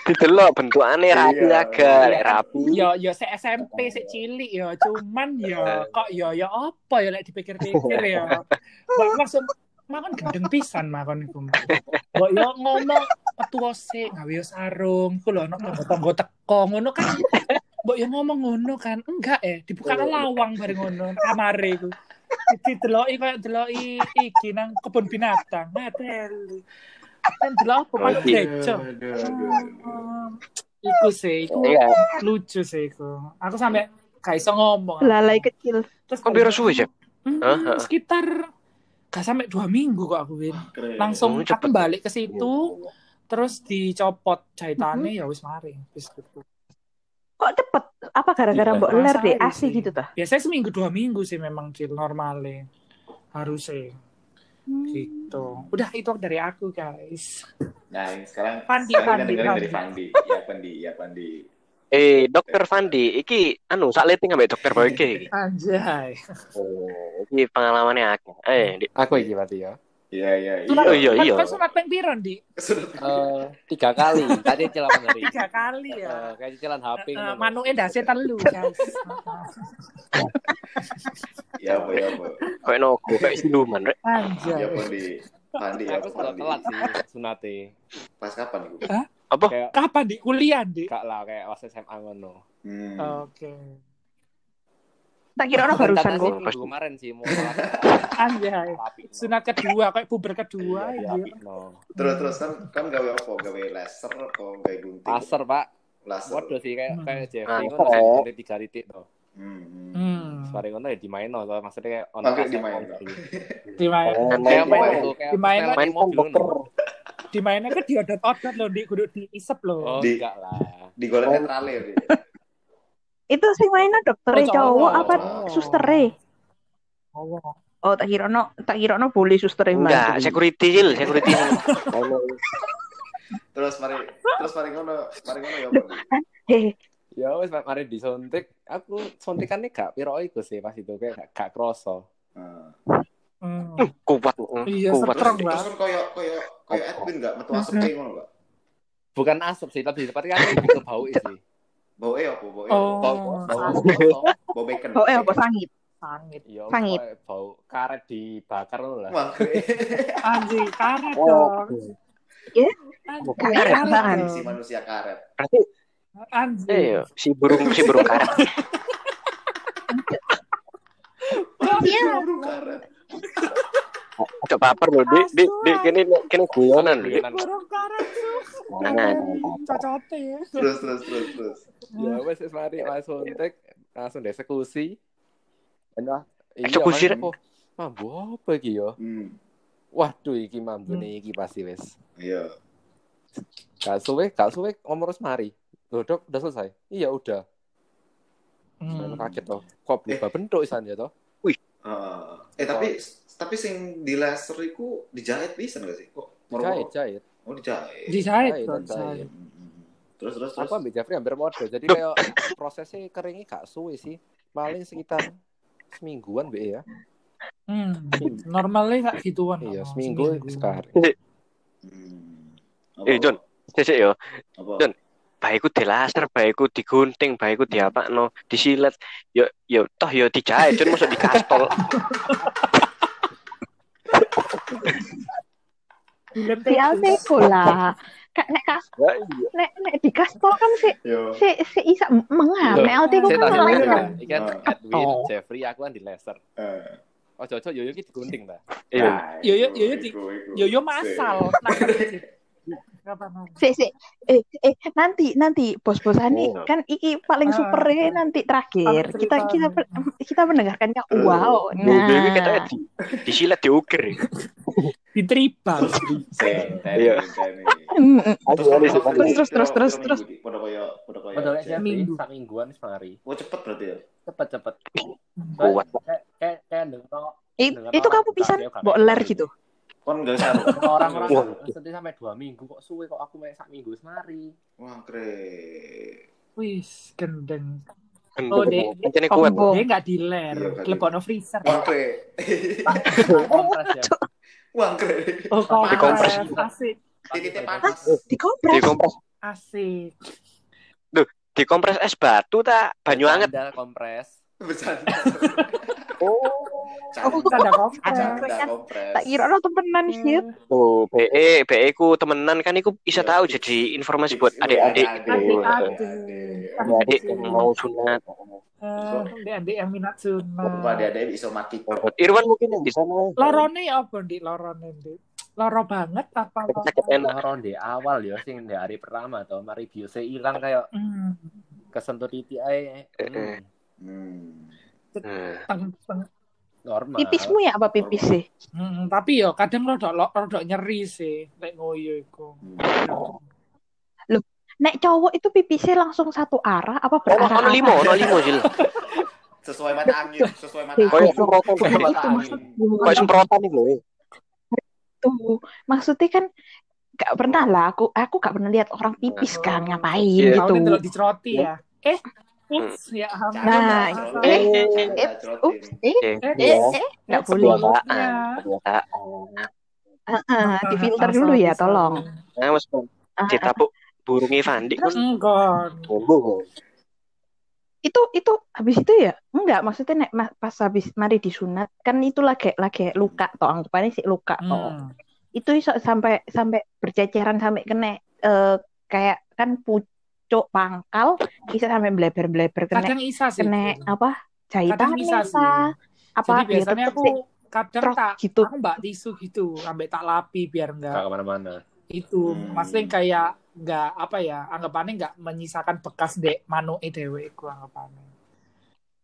Speaker 2: Didelok bentukane rapi
Speaker 1: Iya.
Speaker 2: agak lek rapi.
Speaker 3: yo yo se SMP se cilik yo cuman yo kok yo yo apa ya lek dipikir-pikir ya mbok langsung makan gendeng pisan makan iku mbok yo ngomong tua sik gawe sarung. Iku lho ono tonggo teko ngono kan. Mbok yo ngomong ngono kan. Enggak eh dibuka lawang bareng ngono kamare iku. Dideloki koyo deloki iki nang kebun binatang. Ngeteli kan delok
Speaker 2: Oke.
Speaker 3: gejo iku sih iku
Speaker 2: Iya.
Speaker 3: lucu sih iku. Aku sampai gak iso ngomong.
Speaker 4: Lalai kecil.
Speaker 3: terus
Speaker 2: Kok piro suwe, Cep?
Speaker 3: Hmm, sekitar gak sampai dua minggu kok aku Win
Speaker 1: Keren.
Speaker 3: langsung
Speaker 2: Oh,
Speaker 3: aku balik ke situ terus dicopot jahitannya ya wis mari wis gitu
Speaker 4: Kok cepet? Apa gara-gara
Speaker 1: Gila.
Speaker 4: mbok ler deh asih
Speaker 3: sih.
Speaker 4: gitu tah?
Speaker 3: biasanya seminggu dua minggu sih memang cil normalnya harusnya gitu udah itu dari aku guys
Speaker 1: Nah, sekarang
Speaker 3: Pandi,
Speaker 1: sekarang
Speaker 3: Pandi,
Speaker 1: kita dengerin dari
Speaker 3: Pandi.
Speaker 1: Pandi. Ya Pandi, ya Pandi.
Speaker 2: Eh, Dokter Fandi, iki anu sak leting ambek Dokter Boyke iki.
Speaker 3: anjay
Speaker 2: Oh, iki pengalamannya akeh. Eh, di,
Speaker 5: Aku iki berarti ya.
Speaker 1: Iya, iya, iya.
Speaker 2: Oh, iya,
Speaker 3: kan-
Speaker 2: iya.
Speaker 3: kan sunat peng piron di
Speaker 5: Eh, tiga kali. Tadi cicilan dari.
Speaker 3: tiga kali
Speaker 5: Eh,
Speaker 3: ya
Speaker 5: kayak cicilan HP
Speaker 3: Eh,
Speaker 5: ngono.
Speaker 3: manuke ndase telu guys
Speaker 1: Iya, apa, ya, apa.
Speaker 2: koyo nogo, kayak siluman, rek.
Speaker 3: anjay
Speaker 1: Ya Pandi. Pandi, ya
Speaker 5: Aku sudah
Speaker 1: Pandi.
Speaker 5: telat sih sunate.
Speaker 1: Pas kapan itu?
Speaker 2: Apa?
Speaker 5: Kayak
Speaker 3: kapan di kuliah di
Speaker 5: gak lah kayak pas SMA ngono.
Speaker 1: Hmm.
Speaker 3: oke
Speaker 4: Tak kira orang barusan kok.
Speaker 5: minggu kemarin sih mau
Speaker 3: anjay sunat kedua kayak puber kedua
Speaker 5: Iya,
Speaker 3: iya.
Speaker 5: rapi, no.
Speaker 1: Terus terus kan kan gawe apa? Gawe laser atau gawe gunting?
Speaker 5: Laser, Pak.
Speaker 1: Laser.
Speaker 5: Waduh sih kayak
Speaker 3: Hmm.
Speaker 5: kayak Jeffrey
Speaker 2: Laser,
Speaker 5: ngono
Speaker 2: ya.
Speaker 5: sih dari tiga titik tuh.
Speaker 1: Hmm. hmm.
Speaker 3: Hmm.
Speaker 5: Sekarang ngono ya dimain no, maksudnya kayak ono
Speaker 1: Oke,
Speaker 5: kaset
Speaker 1: dimain,
Speaker 5: on
Speaker 1: no.
Speaker 5: dulu.
Speaker 3: Di main
Speaker 2: Main-
Speaker 5: Kayak
Speaker 1: main-
Speaker 5: main tuh, kayak
Speaker 3: dimain-
Speaker 5: setelan
Speaker 2: main
Speaker 5: di mobil
Speaker 2: dokter.
Speaker 5: ngono.
Speaker 3: di mainnya kan diodot-odot loh di kudu diisep loh
Speaker 5: Oh,
Speaker 1: Di-
Speaker 5: enggak lah.
Speaker 1: Di golek netrale ya.
Speaker 4: Itu sing mainnya dokternya
Speaker 3: Oh,
Speaker 4: cowok
Speaker 3: cowok.
Speaker 4: apa susternya?
Speaker 3: oh.
Speaker 4: Oh tak kira no, tak kira no boleh susternya
Speaker 2: Enggak,
Speaker 4: mandi.
Speaker 2: security Cil, security.
Speaker 1: Terus mari terus mari ngono, mari ngono ya.
Speaker 4: Hehe.
Speaker 5: Ya wes mari disuntik, aku suntikannya gak piro iku sih pas itu kayak gak, gak kroso.
Speaker 1: Nah.
Speaker 3: Hmm.
Speaker 2: Kuat,
Speaker 3: Iya,
Speaker 2: kuat.
Speaker 3: strong
Speaker 1: Terus
Speaker 3: banget
Speaker 1: kan koyo koyo koyo Edwin enggak metu asepnya ngono, Pak.
Speaker 5: Bukan asap sih, lebih tepatnya kan lebih ke bau sih.
Speaker 1: Bau e apa? Bau e.
Speaker 3: Oh.
Speaker 5: Bau, bau.
Speaker 1: Bau bacon.
Speaker 4: Oh eh apa sangit?
Speaker 3: sangit
Speaker 5: Iya,
Speaker 4: Sangit.
Speaker 5: bau karet dibakar loh lah.
Speaker 3: Anjing karet
Speaker 2: Oh.
Speaker 3: dong
Speaker 4: Ya. Karet
Speaker 3: karet
Speaker 4: apaan?
Speaker 1: si manusia karet.
Speaker 2: Berarti
Speaker 3: anjing
Speaker 2: eh si burung si burung karet.
Speaker 4: Iya.
Speaker 1: Burung karet.
Speaker 2: Coba baper loh, di di di kene kene guyonan
Speaker 3: burung karet tuh
Speaker 2: Nah,
Speaker 3: cocote ya
Speaker 1: Terus terus terus terus.
Speaker 5: Ya wes wes mari langsung suntik, langsung dieksekusi. Enak.
Speaker 2: Eksekusi,
Speaker 5: Iya,
Speaker 2: Rek?
Speaker 5: mampu. Mampu apa iki yo?
Speaker 1: Hmm.
Speaker 5: Waduh iki mampu
Speaker 3: Hmm.
Speaker 5: nih iki pasti wes.
Speaker 1: Iya.
Speaker 5: Gak suwe, gak suwe ngomong terus mari. Loh dok, udah selesai? Iya udah.
Speaker 3: Hmm.
Speaker 5: Hmm. Kaget toh. Kok berubah bentuk isan ya toh?
Speaker 1: Eh tapi tapi sing di laser iku dijahit bisa nggak sih? Kok
Speaker 5: Jahit, jahit.
Speaker 1: Oh dijahit.
Speaker 3: dijahit
Speaker 5: Jahit,
Speaker 3: dong
Speaker 5: jahit.
Speaker 3: jahit
Speaker 1: hmm. Terus terus terus.
Speaker 5: Aku ambil Jeffrey hampir model. Jadi kayak prosesnya keringnya gak suwe sih. Paling sekitar semingguan be ya.
Speaker 3: hmm. normalnya kayak gituan
Speaker 5: Iya,
Speaker 3: oh,
Speaker 5: seminggu sekali.
Speaker 1: Hmm.
Speaker 2: Eh, John. Sik yo.
Speaker 1: Apa?
Speaker 2: John. Baikku dilaser, baikku digunting, baikku diapakno, disilet. Yo yo toh yo dijahit, cun masuk di kastol.
Speaker 4: Teko lah. Kak nek kas
Speaker 2: Ya iya.
Speaker 4: nek nek di kastol kan si
Speaker 1: Yo.
Speaker 4: si si isa mengar.
Speaker 5: Loh,
Speaker 4: Nek LT ku
Speaker 5: Saya
Speaker 4: kan
Speaker 3: Iya.
Speaker 4: laser.
Speaker 5: kan, ikan
Speaker 1: Ah.
Speaker 5: Edwin,
Speaker 4: Oh.
Speaker 5: Jeffrey, aku kan di laser.
Speaker 1: Eh.
Speaker 5: Oh, cocok Yoyo ki digunting ta.
Speaker 2: Iya.
Speaker 1: Nah,
Speaker 3: Yoyo
Speaker 1: iku,
Speaker 3: yoyo di
Speaker 1: iku, iku.
Speaker 3: yoyo masal. Nah,
Speaker 4: Si si eh eh nanti nanti bos-bosane
Speaker 2: Oh.
Speaker 4: kan iki paling
Speaker 3: Ah,
Speaker 4: super nanti terakhir. Kita kita kita mendengarkannya wow.
Speaker 2: Nah. Ini kita di, disilet diukir.
Speaker 3: Ditribal.
Speaker 2: Iya.
Speaker 1: Terus
Speaker 2: Terus,
Speaker 1: terus
Speaker 4: terus, terus, terus, terus, terus.
Speaker 1: Podo koyo podo koyo.
Speaker 5: Padahal
Speaker 1: Jeff.
Speaker 5: Jeffrey
Speaker 3: Minggu.
Speaker 5: sak mingguan wis mari.
Speaker 1: Oh cepet berarti ya.
Speaker 5: Cepet-cepet.
Speaker 2: Kuat.
Speaker 5: Kayak kayak Dengan
Speaker 4: itu kamu bisa
Speaker 5: ya,
Speaker 4: mbok ler gitu.
Speaker 1: Kon gak saru.
Speaker 5: orang-orang sedih sampai dua minggu kok suwe kok aku main sak minggu wis mari.
Speaker 1: Wah, keren.
Speaker 3: Wis gendeng.
Speaker 2: Oh,
Speaker 3: Oh, Dek.
Speaker 2: Ini kuat.
Speaker 4: Oh.
Speaker 3: Dia nggak di ler,
Speaker 1: Iya, kan.
Speaker 3: lebokno freezer.
Speaker 1: Wah, keren.
Speaker 5: Kompres.
Speaker 1: Wah, keren.
Speaker 3: Oh, kompres. Asik,
Speaker 1: Titiknya
Speaker 4: Hah?
Speaker 1: panas.
Speaker 4: Dikompres.
Speaker 2: Dikompres,
Speaker 3: asik.
Speaker 2: dikompres es batu tak banyu anget.
Speaker 5: Bercanda, kompres.
Speaker 1: Bercanda.
Speaker 2: Oh.
Speaker 4: Oh,
Speaker 3: Ada kompres.
Speaker 4: Tak kira lo temenan sih.
Speaker 2: Oh, BE, BE ku temenan kan iku bisa tahu jadi informasi buat adik-adik.
Speaker 3: Adik-adik.
Speaker 2: Yang mau sunat.
Speaker 3: Eh, Adik-adik yang minat sunat.
Speaker 1: bisa mati.
Speaker 2: Irwan mungkin yang di sana.
Speaker 3: Lorone apa, Dik? Lorone, Dik? Loro banget apa?
Speaker 2: Sakit enak.
Speaker 5: Loro di awal ya sing di hari pertama atau mari biose hilang kayak
Speaker 3: Hmm.
Speaker 5: kesentuh titik ae.
Speaker 2: Eh,
Speaker 5: Hmm,
Speaker 1: Hmm.
Speaker 5: Normal.
Speaker 4: Pipismu ya apa pipis sih?
Speaker 3: Hmm, tapi yo kadang rodok lo- rodok nyeri sih lek ngoyo iku.
Speaker 4: Nek cowok itu pipisnya langsung satu arah apa
Speaker 2: Ono
Speaker 4: berarah?
Speaker 2: ono limo, ono limo sih.
Speaker 1: Sesuai mata angin, sesuai mata
Speaker 4: Iya,
Speaker 2: Kayak
Speaker 1: angin.
Speaker 2: semprotan,
Speaker 1: mata
Speaker 5: Itu
Speaker 1: angin.
Speaker 2: kayak semprotan itu.
Speaker 4: Tuh, maksudnya kan gak pernah lah aku aku gak pernah lihat orang pipis kan ngapain
Speaker 2: Iya.
Speaker 4: Gitu.
Speaker 3: delok diceroti ya. Eh, ups, ya ampun.
Speaker 4: Nah, eh, eh,
Speaker 1: cerotin.
Speaker 4: Ups, eh,
Speaker 2: Eh,
Speaker 3: Eh,
Speaker 4: eh, eh, nggak
Speaker 3: eh,
Speaker 4: boleh.
Speaker 2: kebiasaan,
Speaker 3: Ya.
Speaker 2: kebiasaan.
Speaker 4: Heeh, difilter dulu ya, tolong.
Speaker 2: Nah, mas,
Speaker 4: Ah,
Speaker 2: ditapuk burungi Fandi kan
Speaker 3: Enggak.
Speaker 2: ngomong.
Speaker 4: itu itu habis itu ya enggak maksudnya nek pas habis mari disunat kan itu lagi lagi luka toh anggapannya sih luka toh
Speaker 3: Hmm.
Speaker 4: itu iso sampai sampai berceceran sampai kena eh, kayak kan pucuk pangkal bisa sampai bleber bleber kena
Speaker 3: Kadang isa sih.
Speaker 4: kena apa jahitan
Speaker 3: Kadang bisa sih.
Speaker 4: apa
Speaker 3: Jadi
Speaker 4: ya
Speaker 3: biasanya aku kadang
Speaker 4: trot
Speaker 3: tak
Speaker 4: gitu
Speaker 3: aku mbak tisu gitu sampai tak lapi biar
Speaker 5: Gak
Speaker 3: enggak
Speaker 5: ke mana-mana.
Speaker 3: itu
Speaker 1: Hmm.
Speaker 3: maksudnya kayak enggak apa ya anggapannya enggak menyisakan bekas dek manuk dewe iku anggapannya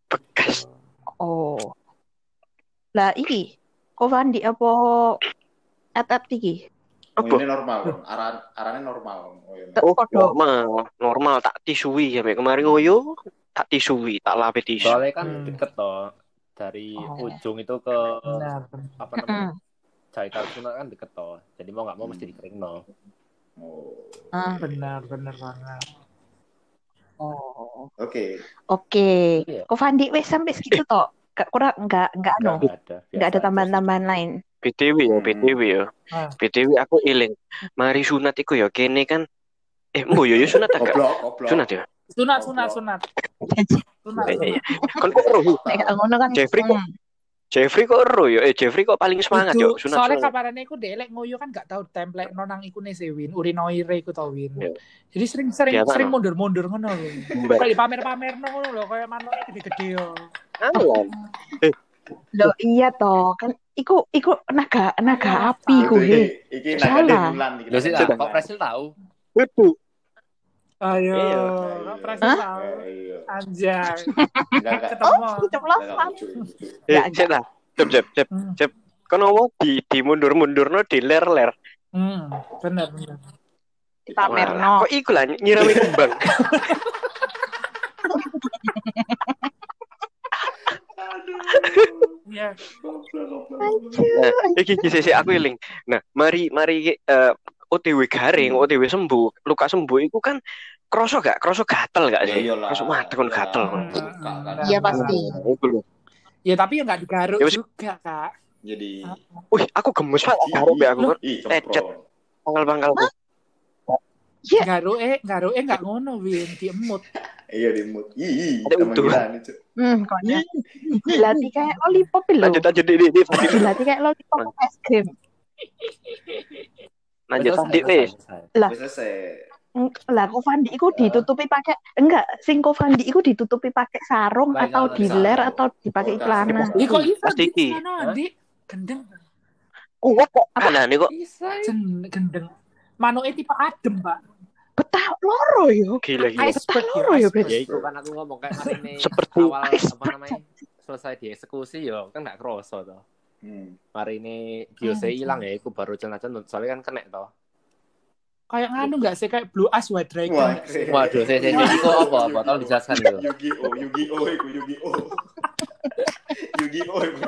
Speaker 2: Bekas.
Speaker 4: oh lah iki kok Fandi apa atap iki
Speaker 1: Oh,
Speaker 2: Apa?
Speaker 1: ini normal. Aran arane normal. Oh, iya.
Speaker 2: Oh,
Speaker 4: Podo.
Speaker 2: normal, normal tak tisui sampai kemarin ngoyo, tak tisui, tak lape tisu.
Speaker 5: Soalnya kan
Speaker 3: Hmm.
Speaker 5: deket toh dari
Speaker 4: Oh.
Speaker 5: ujung itu ke
Speaker 3: benar
Speaker 5: apa namanya
Speaker 4: Mm.
Speaker 5: jahitan sunat kan deket toh. Jadi mau nggak mau mesti dikering no.
Speaker 1: Oh.
Speaker 4: Ah,
Speaker 3: benar benar banget
Speaker 4: oh
Speaker 1: Oke.
Speaker 4: oke
Speaker 5: Iya.
Speaker 4: kok Fandi wes sampai segitu toh kurang nggak nggak anu
Speaker 5: Nggak ada.
Speaker 4: nggak ada tambahan-tambahan lain
Speaker 2: BTW ya,
Speaker 1: Hmm.
Speaker 2: BTW ya.
Speaker 3: Ah.
Speaker 2: BTW aku iling. Mari sunat iku ya kene kan eh mbo yo yo sunat agak.
Speaker 1: Goblok, goblok.
Speaker 2: Sunat ya.
Speaker 3: sunat sunat sunat sunat
Speaker 2: Iya, iya. Kon kok ero?
Speaker 4: Nek gak ngono kan
Speaker 2: Jeffrey kok
Speaker 4: hmm.
Speaker 2: Jeffrey kok ero ya? Eh Jeffrey kok paling semangat yo sunat. sunat.
Speaker 3: kabarane aku delek ngoyo kan gak tau template nonang iku nih sih Win urinoire iku tau Win
Speaker 2: Iya.
Speaker 3: jadi sering sering mundur-mundur ngono lho kayak pamer-pamer ngono lho kayak manuknya gede-gede yo
Speaker 2: Alan.
Speaker 4: Loh iya toh kan iku iku naga naga api
Speaker 1: Iki,
Speaker 4: ku he.
Speaker 1: iki
Speaker 4: Salah.
Speaker 1: naga bulan iki.
Speaker 5: Lo sih kok Presil tahu?
Speaker 2: Waduh.
Speaker 3: ayo
Speaker 2: Iya.
Speaker 3: kok tahu
Speaker 1: Eh, iya.
Speaker 3: anjay
Speaker 1: Enggak, enggak.
Speaker 3: ketemu
Speaker 4: Oh,
Speaker 1: Enggak,
Speaker 4: ceplosan.
Speaker 1: enggak lucu, lucu.
Speaker 2: Eh,
Speaker 4: Nggak,
Speaker 2: cek lah. Cep cep cep.
Speaker 3: Hmm.
Speaker 2: Kan ngomong di di mundur-mundur no di ler-ler.
Speaker 3: hmm bener bener
Speaker 4: Dipamerno.
Speaker 2: Kok iku lah nyirami kembang.
Speaker 3: iya
Speaker 2: iki iki sih aku iling. Nah, mari mari eh, OTW garing,
Speaker 1: Hmm.
Speaker 2: OTW sembuh, luka sembuh itu kan kroso gak? Kroso gatel gak
Speaker 1: Ya
Speaker 2: sih?
Speaker 1: iyalah.
Speaker 2: Kroso mati kon
Speaker 1: Iyalah.
Speaker 2: gatel
Speaker 1: kan.
Speaker 4: Iya, pasti.
Speaker 2: Nah, Iku lho.
Speaker 3: ya tapi ya nggak digaruk
Speaker 2: Ya,
Speaker 3: juga kak
Speaker 1: Jadi
Speaker 2: Wih, aku gemes banget karo be aku kan
Speaker 1: Ih,
Speaker 2: Lecet.
Speaker 1: cemprot.
Speaker 2: pangkal-pangkalku.
Speaker 4: Ya.
Speaker 3: Garoe, garoe nggak ngono, Win. Diemut.
Speaker 1: Iya di mood. Ih,
Speaker 2: Ada
Speaker 1: sama gila nih, Cuk.
Speaker 4: Hmm, kok dilatih kayak lollipop lho.
Speaker 2: Lanjut lanjut di di di.
Speaker 4: Dilatih kayak lollipop es krim.
Speaker 2: Lanjut
Speaker 5: selesai,
Speaker 2: wis.
Speaker 4: Lah.
Speaker 1: Selesai.
Speaker 4: Lah kok Fandi iku ditutupi pakai enggak, sing kok Fandi iku ditutupi pakai sarung
Speaker 5: Baik,
Speaker 4: atau diler atau dipakai
Speaker 1: Oh,
Speaker 4: celana.
Speaker 3: iso
Speaker 2: Pasti
Speaker 3: di
Speaker 2: iki.
Speaker 3: Gendeng.
Speaker 2: Kuat kok. Ana nih kok.
Speaker 5: Bisa.
Speaker 3: Jen- Gendeng. Manoke tipe adem, Pak.
Speaker 4: Betah loro yo.
Speaker 2: Gila gila.
Speaker 4: Betah loro ya,
Speaker 3: iceberg.
Speaker 5: Ya itu kan aku ngomong kayak ini
Speaker 2: Seperti
Speaker 5: awal apa namanya selesai dieksekusi yo kan nggak kroso toh.
Speaker 1: Hmm.
Speaker 5: Hari ini Giose
Speaker 3: Hmm.
Speaker 5: hilang ya, aku baru celana-celana soalnya kan kena toh.
Speaker 3: Kayak nganu nggak sih kayak Blue Eyes White Dragon.
Speaker 1: Wah,
Speaker 3: nggak sih?
Speaker 5: Waduh, saya saya saya kok apa apa tolong dijelaskan dulu.
Speaker 1: Yu-Gi-Oh, Yu-Gi-Oh, iku Yu-Gi-Oh. Yu-Gi-Oh iku.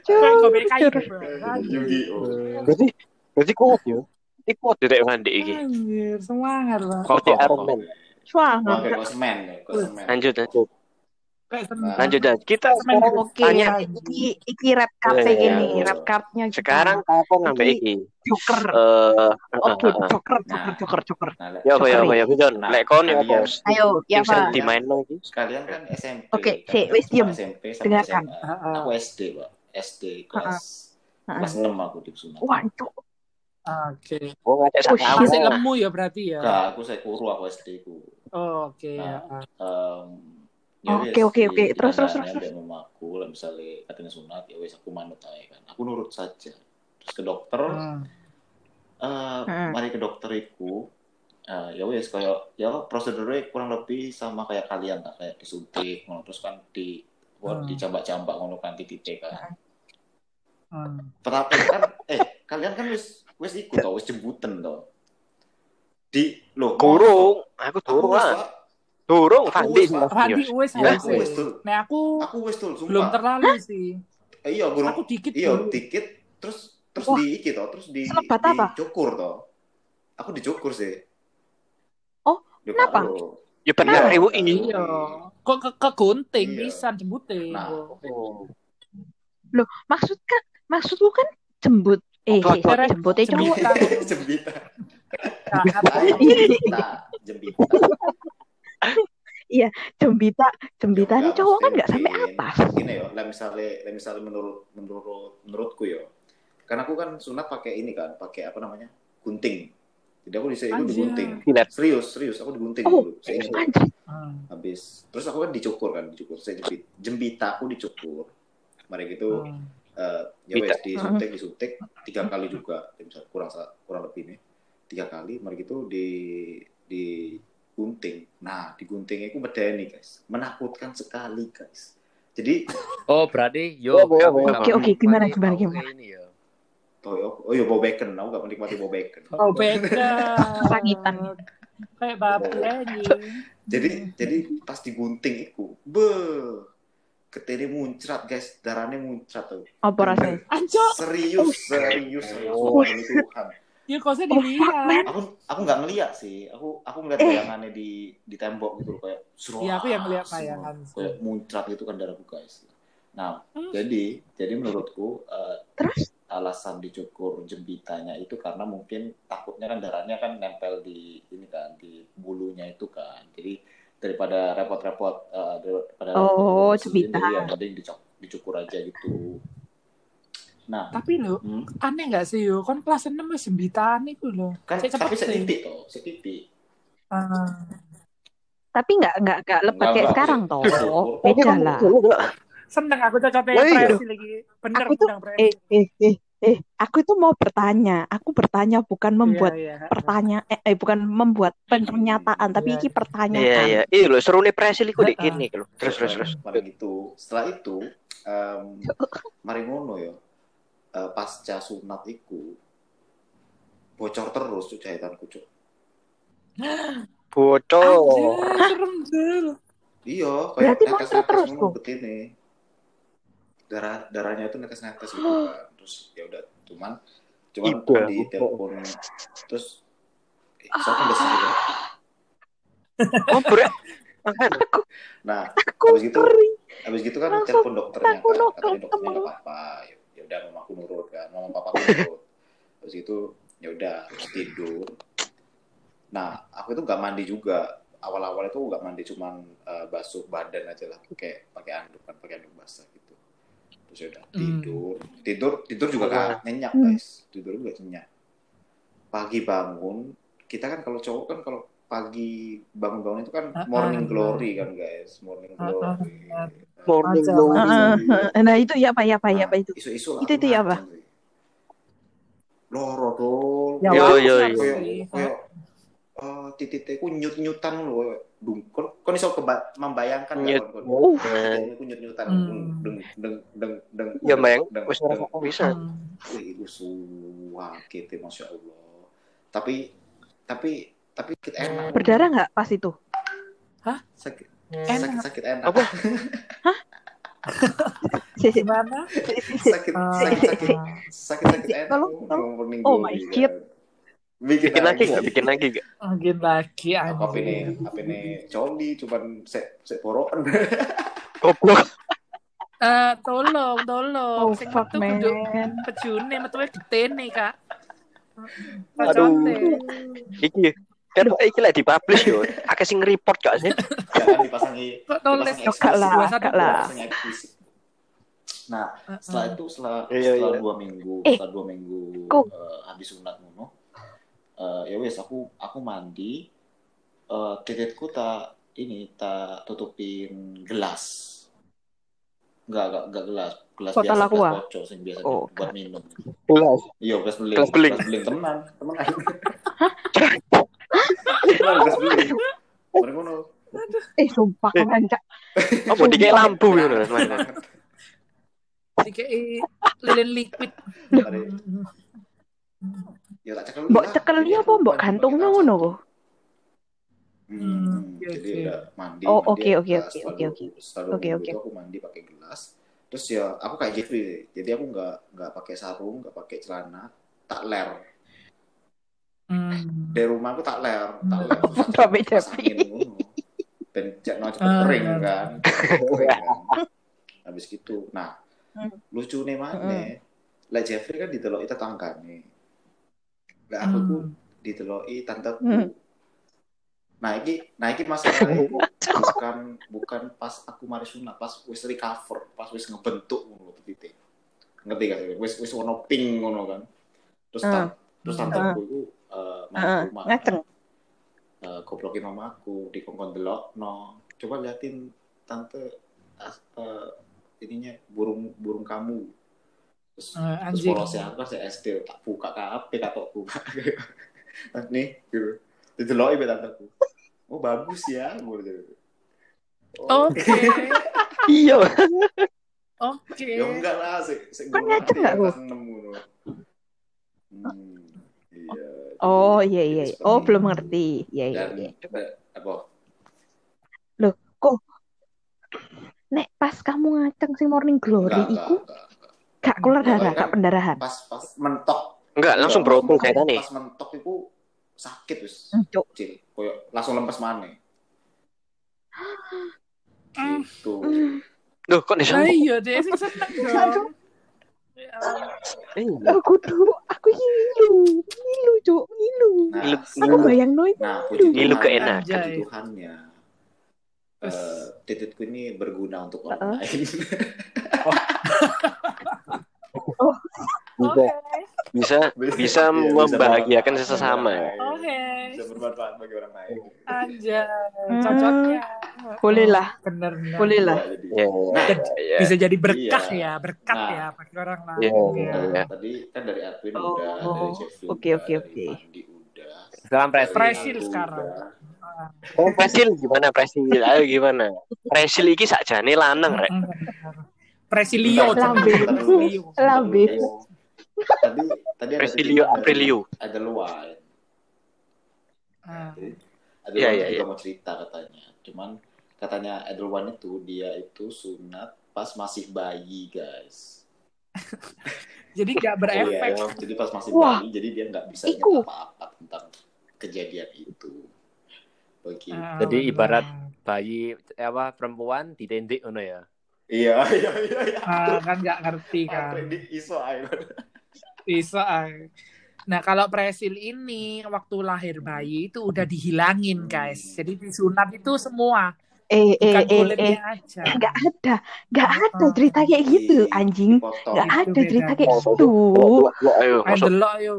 Speaker 3: Kayak itu, Bang.
Speaker 1: Yu-Gi-Oh.
Speaker 2: Berarti berarti kuat yo. Iki kuat direk mandi iki.
Speaker 3: Anjir, semangat, Bang.
Speaker 5: Kok kok
Speaker 2: Iron
Speaker 5: kok.
Speaker 2: Man.
Speaker 1: Wah,
Speaker 4: Swangar.
Speaker 1: kayak Cosman ya, Cosman.
Speaker 2: Lanjut lanjut.
Speaker 1: Nah,
Speaker 2: Lanjut dan kita
Speaker 3: Semen
Speaker 2: sekarang
Speaker 4: Oke,
Speaker 2: tanya
Speaker 4: iki iki red card
Speaker 2: Iya, iya,
Speaker 4: ini,
Speaker 1: iya.
Speaker 4: red cardnya kita.
Speaker 2: sekarang aku ngambil
Speaker 4: Iki. Joker.
Speaker 2: Eh,
Speaker 4: Oke,
Speaker 2: eh, eh, eh.
Speaker 4: Joker,
Speaker 1: Nah.
Speaker 4: Joker, Joker, Joker.
Speaker 1: Nah,
Speaker 2: Ya ya ya Bidon.
Speaker 1: Nah,
Speaker 2: Lek kon ya bos.
Speaker 4: Ayo, ya
Speaker 2: Bisa
Speaker 4: Pak.
Speaker 2: dimain lagi.
Speaker 1: sekalian kan SMP.
Speaker 4: Oke,
Speaker 1: kan?
Speaker 4: si, wis
Speaker 1: sama
Speaker 4: Dengarkan.
Speaker 1: Aku SD, Pak. SD kelas kelas 6 aku di sunat.
Speaker 4: Waduh,
Speaker 3: Oke.
Speaker 2: Oh ngajak
Speaker 4: Oh.
Speaker 3: Masih lemu ya berarti ya.
Speaker 1: Enggak, aku saya kuru aku SD ku.
Speaker 3: Oh, Oke
Speaker 1: Nah.
Speaker 3: ya.
Speaker 4: Oke, oke, oke. Terus, terus, terus,
Speaker 1: ambek mamaku lah misalnya katanya sunat ya wes aku manut aja kan. Aku nurut saja. Terus ke dokter,
Speaker 3: Hmm.
Speaker 1: eh,
Speaker 4: Hmm.
Speaker 1: mari ke dokter iku eh, ya wes kayak ya prosedurnya kurang lebih sama kayak kalian lah kayak disuntik ngono terus kan di buat
Speaker 3: Hmm.
Speaker 1: dicambak-cambak ngono kan di titik kan.
Speaker 3: Hmm.
Speaker 1: Tetapi kan eh kalian kan wes wes ikut tau wes jembutan tau. Di lo
Speaker 2: Durung, aku
Speaker 1: Aku wes,
Speaker 2: lah.
Speaker 1: Aku
Speaker 2: Fandi.
Speaker 3: Fandi wes
Speaker 1: Iya,
Speaker 3: wes.
Speaker 1: aku wes tuh.
Speaker 3: Nah aku
Speaker 1: Aku wes tuh, sumpah.
Speaker 3: belum terlalu sih.
Speaker 1: Eh, iya, belum.
Speaker 3: Aku dikit
Speaker 1: Iya, dikit terus terus
Speaker 4: Wah.
Speaker 1: di iki toh, terus di
Speaker 4: Selebat apa?
Speaker 1: dicukur toh. Aku dicukur sih.
Speaker 4: Oh,
Speaker 1: Di
Speaker 4: kenapa?
Speaker 1: paru.
Speaker 2: Ya benar
Speaker 1: Iya.
Speaker 2: ibu ini.
Speaker 3: Iya. Kok ke, ke gunting
Speaker 1: Iya.
Speaker 3: pisan jembutin.
Speaker 1: Nah.
Speaker 4: loh, maksud kan, maksudku kan jembut. Eh,
Speaker 2: apa?
Speaker 4: jembutnya cowok.
Speaker 3: Jembitan.
Speaker 1: Jembita.
Speaker 3: Nah,
Speaker 1: Ayo, jembita, jembita.
Speaker 4: Jembita, jembitanya
Speaker 1: Enggak,
Speaker 4: cowok kan nggak sampai atas.
Speaker 1: Gini ya, lah misalnya, lah misalnya menurut menurut menurutku ya. Karena aku kan sunat pakai ini kan, pakai apa namanya? gunting. Jadi aku di itu digunting. Serius, serius aku digunting
Speaker 4: Oh,
Speaker 1: dulu. Saya habis terus aku kan dicukur kan dicukur saya jembit jembita aku dicukur mari gitu
Speaker 3: Hmm.
Speaker 1: Eh, ya wes disuntik disuntik tiga kali juga misal kurang kurang lebih nih tiga kali mari gitu di di gunting nah di gunting itu medeni guys menakutkan sekali guys jadi
Speaker 5: Oh, berarti yo.
Speaker 2: Oh, iya.
Speaker 5: nggak
Speaker 4: Oke, oke, gimana, gimana, gimana?
Speaker 5: ini ya.
Speaker 1: oh, oh iya bau bacon aku gak menikmati bau bacon
Speaker 3: Oh, beda.
Speaker 4: Rakitan.
Speaker 3: Kayak babi
Speaker 1: jadi jadi pas digunting itu be ketene muncrat guys. Darahnya muncrat tuh.
Speaker 4: Apa rasanya?
Speaker 3: Anjok,
Speaker 1: serius serius serius.
Speaker 2: Oh.
Speaker 1: Sumpah, demi Tuhan.
Speaker 3: Ya kok usah
Speaker 4: Oh,
Speaker 3: dilihat.
Speaker 1: aku aku nggak ngeliat sih. Aku aku ngeliat
Speaker 4: Eh.
Speaker 1: bayangannya di di tembok gitu loh, kayak seru
Speaker 3: Iya, aku yang ngeliat bayangan
Speaker 1: kayak muncrat itu kan darahku guys. Nah
Speaker 3: Hmm.
Speaker 1: jadi jadi menurutku eh,
Speaker 4: Terus?
Speaker 1: alasan dicukur jembitanya itu karena mungkin takutnya kan darahnya kan nempel di ini kan di bulunya itu kan. Jadi daripada repot-repot eh, daripada
Speaker 4: Oh,
Speaker 1: jadi yang penting dicukur, dicukur aja gitu nah
Speaker 3: Tapi lo
Speaker 1: hmm,
Speaker 3: aneh gak sih yo? Kon kelas 6 wis jembitan iku lho.
Speaker 1: kan
Speaker 3: cepet
Speaker 1: tapi setitik toh setitik
Speaker 3: Ah.
Speaker 4: Tapi nggak nggak nggak lebat
Speaker 1: Enggak,
Speaker 4: kayak
Speaker 1: enggak.
Speaker 4: sekarang toh. Beda lah.
Speaker 3: Seneng aku cocoknya presi lagi. Bener
Speaker 4: Aku tuh eh eh eh eh aku itu mau bertanya. Aku bertanya bukan membuat
Speaker 3: Iya, iya.
Speaker 4: pertanyaan eh, eh, bukan membuat pernyataan tapi
Speaker 3: Iya.
Speaker 4: ini
Speaker 2: Iya
Speaker 4: pertanyaan.
Speaker 2: iya. Iya lho seru nih presil iku dik
Speaker 3: Heeh.
Speaker 2: kene iki lho. Terus terus terus.
Speaker 1: Mari gitu. Setelah itu, em, mari ngono ya. eh, pasca sunat iku bocor terus tuh jahitanku cuk.
Speaker 2: Bocor.
Speaker 3: Anjir, serem.
Speaker 1: Iya,
Speaker 4: Berarti
Speaker 1: kayak
Speaker 4: monster terus
Speaker 1: ngono
Speaker 4: tuh?
Speaker 1: begini. Darah darahnya itu netes-netes gitu kan. Terus ya udah cuman cuman
Speaker 2: Ibu,
Speaker 1: di telepon terus eh, siapa besar ya?
Speaker 2: Oh bre. Makan.
Speaker 1: Nah,
Speaker 4: Aku
Speaker 1: habis gitu habis gitu kan
Speaker 4: Langsung
Speaker 1: telepon dokternya kan katanya dokternya nggak apa-apa. Ya ya udah mama aku nurut kan mama papa aku nurut. Habis itu ya udah terus tidur. Nah aku itu nggak mandi juga. Awal-awal itu nggak mandi cuman eh, basuh badan aja lah. Pakai pakai anduk kan pakai anduk basah gitu terus ya udah
Speaker 3: Hmm.
Speaker 1: tidur tidur tidur juga kan nyenyak
Speaker 4: Hmm.
Speaker 1: guys tidur juga nyenyak pagi bangun kita kan kalau cowok kan kalau pagi bangun-bangun itu kan
Speaker 3: Ah,
Speaker 1: morning
Speaker 3: ah.
Speaker 1: glory kan guys morning
Speaker 3: Ah,
Speaker 1: glory.
Speaker 2: Morning glory.
Speaker 4: Heeh. Nah itu ya apa ya apa ya apa itu?
Speaker 1: isu-isu lah
Speaker 4: Itu- itu ya apa?
Speaker 1: loro dong
Speaker 3: Ya,
Speaker 2: Yo, yo, yo.
Speaker 1: Eh titik-titikku nyut-nyutan loh dung kon iso keba- membayangkan
Speaker 2: Nyut.
Speaker 4: Uh.
Speaker 2: Nah,
Speaker 1: aku nyut-nyutan
Speaker 3: Hmm.
Speaker 1: deng deng deng deng deng
Speaker 2: ya bayang, wis bisa.
Speaker 3: Hmm.
Speaker 1: Wih, itu suwakit masya Allah tapi tapi tapi sakit enak
Speaker 4: Berdarah nggak pas itu?
Speaker 1: sakit
Speaker 3: Enak.
Speaker 1: sakit sakit enak
Speaker 2: Apa?
Speaker 4: Si,
Speaker 3: Gimana?
Speaker 1: sakit
Speaker 3: Ah,
Speaker 1: sakit sakit sakit sakit enak
Speaker 4: Oh my
Speaker 1: kan.
Speaker 4: God.
Speaker 2: Bikin lagi nggak? Bikin lagi nggak?
Speaker 3: Mungkin lagi
Speaker 1: apa
Speaker 3: anjing.
Speaker 1: ini apa ini coli cuman se se porokan
Speaker 2: Goblok.
Speaker 3: Eh, tolong, tolong.
Speaker 4: Oh
Speaker 3: Sing metu kudu
Speaker 4: man.
Speaker 3: pejune metuwe getene, Kak.
Speaker 2: Aduh. Iki kan iki lah dipublish yo. Akeh sing report gak sih?
Speaker 1: jangan dipasangi
Speaker 3: Kok
Speaker 4: Oh, kak lah, kak lah.
Speaker 1: Nah setelah itu setelah
Speaker 2: Iya,
Speaker 1: setelah
Speaker 2: iya.
Speaker 1: dua minggu
Speaker 4: Eh,
Speaker 1: setelah dua minggu eh, habis sunat ngono eh, ya wes aku aku mandi eh titikku tak ini tak tutupin gelas enggak enggak enggak gelas gelas
Speaker 4: Kota
Speaker 1: biasa
Speaker 4: Lakua?
Speaker 1: gelas kocok yang biasa
Speaker 4: Oh,
Speaker 1: buat minum
Speaker 2: Jelas.
Speaker 1: iya gelas beling
Speaker 2: Gelas beling.
Speaker 1: gelas beling teman teman Temenan, gelas beling Mari ngono.
Speaker 4: Eh sumpah keren cak.
Speaker 2: Apa dikek lampu ngono Mas.
Speaker 3: Dikei lilin liquid.
Speaker 1: Ya tak cekel.
Speaker 4: Mbok
Speaker 1: lah.
Speaker 4: cekel
Speaker 1: Jadi
Speaker 4: apa mbok
Speaker 1: mandi
Speaker 4: gantung
Speaker 1: pakai
Speaker 4: ngono kok.
Speaker 1: Hmm,
Speaker 3: Hmm,
Speaker 1: jadi
Speaker 3: oke.
Speaker 1: udah mandi.
Speaker 4: Oh, oke, oke, oke, oke, oke. Oke, oke.
Speaker 1: aku mandi pakai gelas. Terus ya aku kayak Jeffrey, jadi aku nggak nggak pakai sarung, nggak pakai celana, tak ler.
Speaker 3: Hmm.
Speaker 1: Dari rumah aku tak ler, tak ler.
Speaker 4: Babe
Speaker 1: Kipas
Speaker 4: Jeffrey.
Speaker 1: Ben jangan cepet
Speaker 3: Ah,
Speaker 1: kering
Speaker 3: benar.
Speaker 1: kan. Kering kan. Habis gitu. Nah,
Speaker 4: Hmm.
Speaker 1: lucu nih mana? Lah Jeffrey kan didelok itu tanggane. Lah aku ku dideloki tanteku.
Speaker 4: Hmm.
Speaker 1: Nah, iki nah iki masalahnya bukan bukan pas aku mari sunat, pas wis recover, pas wis ngebentuk ngono titik. Ngerti gak? sih? Wis wis ono ping ngono kan. Terus
Speaker 4: Hmm.
Speaker 1: tan- terus tanteku iku eh
Speaker 4: Heeh,
Speaker 1: main rumah. Eh, goblokin mamaku di kongkon delok no. Coba liatin tante eh, ininya burung burung kamu. Terus
Speaker 3: Eh,
Speaker 1: terus aku kan saya SD tak buka kabeh katokku nih gitu dideloki be tanteku oh bagus ya gue gitu oh,
Speaker 3: Oke.
Speaker 2: Iya.
Speaker 3: Oke.
Speaker 1: ya enggak lah sih sih
Speaker 4: Kan ngaceng nggak, Bu?
Speaker 1: nemu hmm, iya
Speaker 4: Oh iya iya. Oh belum ngerti. Iya iya.
Speaker 1: dan
Speaker 4: iya.
Speaker 1: apa
Speaker 4: Nek pas kamu ngaceng sing morning glory
Speaker 1: enggak enggak,
Speaker 4: iku
Speaker 1: enggak, enggak.
Speaker 4: Gak keluar
Speaker 1: Enggak,
Speaker 4: darah,
Speaker 1: kan
Speaker 4: gak pendarahan.
Speaker 1: pas pas mentok
Speaker 2: Enggak, langsung
Speaker 1: pas-
Speaker 2: kayak tadi.
Speaker 1: pas mentok itu sakit wis
Speaker 4: Cuk.
Speaker 1: Koyo langsung lempes mana
Speaker 3: Hmm.
Speaker 1: gitu
Speaker 2: Loh, kok
Speaker 3: Lah
Speaker 2: disambung?
Speaker 3: iya deh, sing seneng dong. Ya Allah.
Speaker 2: Iya.
Speaker 4: Aku tuh aku ngilu, ngilu cuk, ngilu.
Speaker 1: nah
Speaker 4: Aku bayang no itu.
Speaker 1: Nah,
Speaker 2: Ngilu
Speaker 1: Tuhan,
Speaker 2: keenak.
Speaker 1: puji
Speaker 3: Anjay.
Speaker 1: Tuhannya. eh tititku ini berguna untuk orang
Speaker 4: Heeh.
Speaker 1: lain.
Speaker 2: Bisa, bisa, bisa
Speaker 1: Iya,
Speaker 2: membahagiakan
Speaker 1: bermanfaat
Speaker 2: sesama.
Speaker 1: lain.
Speaker 3: Oke.
Speaker 1: Bisa bermanfaat bagi orang lain.
Speaker 3: Anjay,
Speaker 4: Hmm.
Speaker 3: cocoknya.
Speaker 4: Boleh lah,
Speaker 3: Bener bener.
Speaker 4: boleh lah.
Speaker 1: Ya.
Speaker 2: Ya,
Speaker 1: Nah,
Speaker 2: ya.
Speaker 3: Bisa jadi berkah
Speaker 1: Iya.
Speaker 3: ya, berkat
Speaker 1: Nah.
Speaker 3: ya bagi orang lain.
Speaker 2: Iya,
Speaker 3: ya.
Speaker 2: iya.
Speaker 1: tadi kan dari Edwin
Speaker 4: Oh,
Speaker 1: udah, dari Jeffrey
Speaker 4: oke, oke, oke.
Speaker 5: Sekarang Presil.
Speaker 3: Presil sekarang.
Speaker 1: udah.
Speaker 2: Oh, Presil gimana Presil? Ayo gimana? Presil iki sakjane lanang rek.
Speaker 3: Presilio, Presilio.
Speaker 4: Lambe.
Speaker 1: Tadi tadi ada
Speaker 2: Presilio Aprilio.
Speaker 1: Edelweiss.
Speaker 3: Ah.
Speaker 1: Edelweiss
Speaker 2: Iya, iya,
Speaker 1: juga
Speaker 2: iya.
Speaker 1: mau cerita katanya. Cuman katanya Edelweiss itu dia itu sunat pas masih bayi guys.
Speaker 3: Jadi nggak berefek.
Speaker 1: Iya, jadi pas masih
Speaker 4: Wah.
Speaker 1: bayi, jadi dia nggak bisa ingat apa-apa tentang kejadian itu. Begitu.
Speaker 3: Ah,
Speaker 5: Jadi ibarat bayi apa perempuan ditindik ngono ya.
Speaker 1: Iya, iya, iya, iya.
Speaker 3: Ah, kan nggak ngerti kan.
Speaker 1: Apa ini iso
Speaker 3: ah. Nah, kalau presil ini waktu lahir bayi itu udah dihilangin, guys. Jadi disunat itu semua,
Speaker 4: Eh, eh,
Speaker 3: bukan
Speaker 4: eh, eh.
Speaker 3: kulitnya aja.
Speaker 4: Nggak ada, nggak ada
Speaker 3: Ah.
Speaker 4: cerita kayak gitu, anjing.
Speaker 3: Itu
Speaker 4: ada cerita kayak gitu.
Speaker 2: Ayo,
Speaker 3: delok ayo.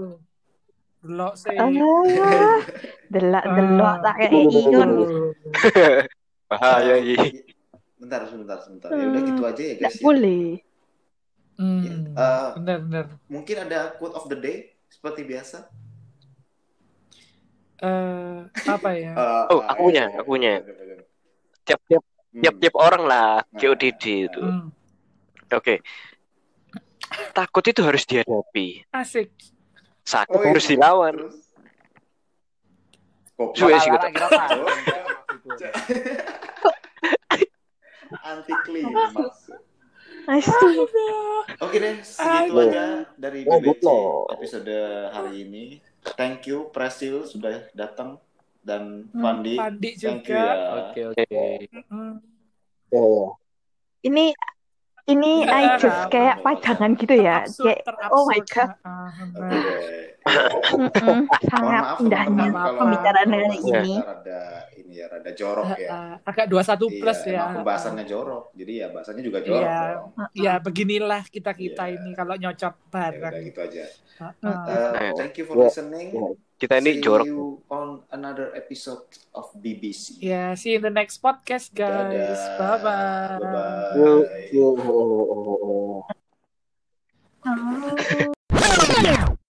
Speaker 3: Delok sih.
Speaker 4: Ah, delak delok tak kayak iyon.
Speaker 2: Bahaya
Speaker 1: Eh,
Speaker 2: ini.
Speaker 1: Bentar, sebentar, sebentar. Ya udah gitu aja ya guys. ya.
Speaker 4: boleh.
Speaker 3: Hmm,
Speaker 1: Eh,
Speaker 3: bener bener.
Speaker 1: Mungkin ada quote of the day seperti biasa.
Speaker 3: Eh, apa ya?
Speaker 1: Eh,
Speaker 2: Oh, aku punya, aku punya.
Speaker 1: ayo.
Speaker 2: Tiap-tiap
Speaker 1: Hmm.
Speaker 2: tiap-tiap orang lah
Speaker 1: Nah.
Speaker 2: GODD itu.
Speaker 3: Hmm,
Speaker 2: Oke. Takut itu harus dihadapi.
Speaker 3: asik.
Speaker 2: Sakit
Speaker 1: Oh,
Speaker 2: harus
Speaker 1: iya.
Speaker 2: dilawan.
Speaker 1: Terus? Kok
Speaker 2: Suwe sih,
Speaker 5: apa?
Speaker 1: anti klimaks. Oke deh, segitu
Speaker 3: Aduh.
Speaker 1: aja dari
Speaker 5: Oh,
Speaker 1: BBC episode hari ini. Thank you Presil sudah datang dan
Speaker 3: Hmm,
Speaker 1: Fandi.
Speaker 3: Pandi
Speaker 1: Thank you
Speaker 3: juga.
Speaker 1: ya.
Speaker 5: Oke, oke.
Speaker 3: Hmm.
Speaker 4: Ini ini
Speaker 3: Nggak
Speaker 4: I just
Speaker 3: ada.
Speaker 4: kayak pajangan gitu ya.
Speaker 3: Terabsurd,
Speaker 4: Kayak
Speaker 3: terabsurd.
Speaker 4: oh my god. Sangat indahnya pembicaraan hari
Speaker 2: Iya.
Speaker 4: ini.
Speaker 1: rada ini ya rada jorok ya.
Speaker 3: Agak 21 plus
Speaker 1: iya,
Speaker 3: ya.
Speaker 1: emang pembahasannya jorok. Jadi ya bahasanya juga jorok
Speaker 3: Iya. Ya beginilah kita kita
Speaker 1: Iya.
Speaker 3: ini kalau nyocot
Speaker 1: Ya
Speaker 3: bareng.
Speaker 1: udah gitu aja. Uh, thank you for listening.
Speaker 2: Kita ini
Speaker 1: See
Speaker 2: jorok.
Speaker 1: you on another episode of BBC.
Speaker 3: Ya, see you in the next podcast, guys.
Speaker 1: Dadah.
Speaker 3: Bye bye.
Speaker 2: Yuk.
Speaker 4: Oh.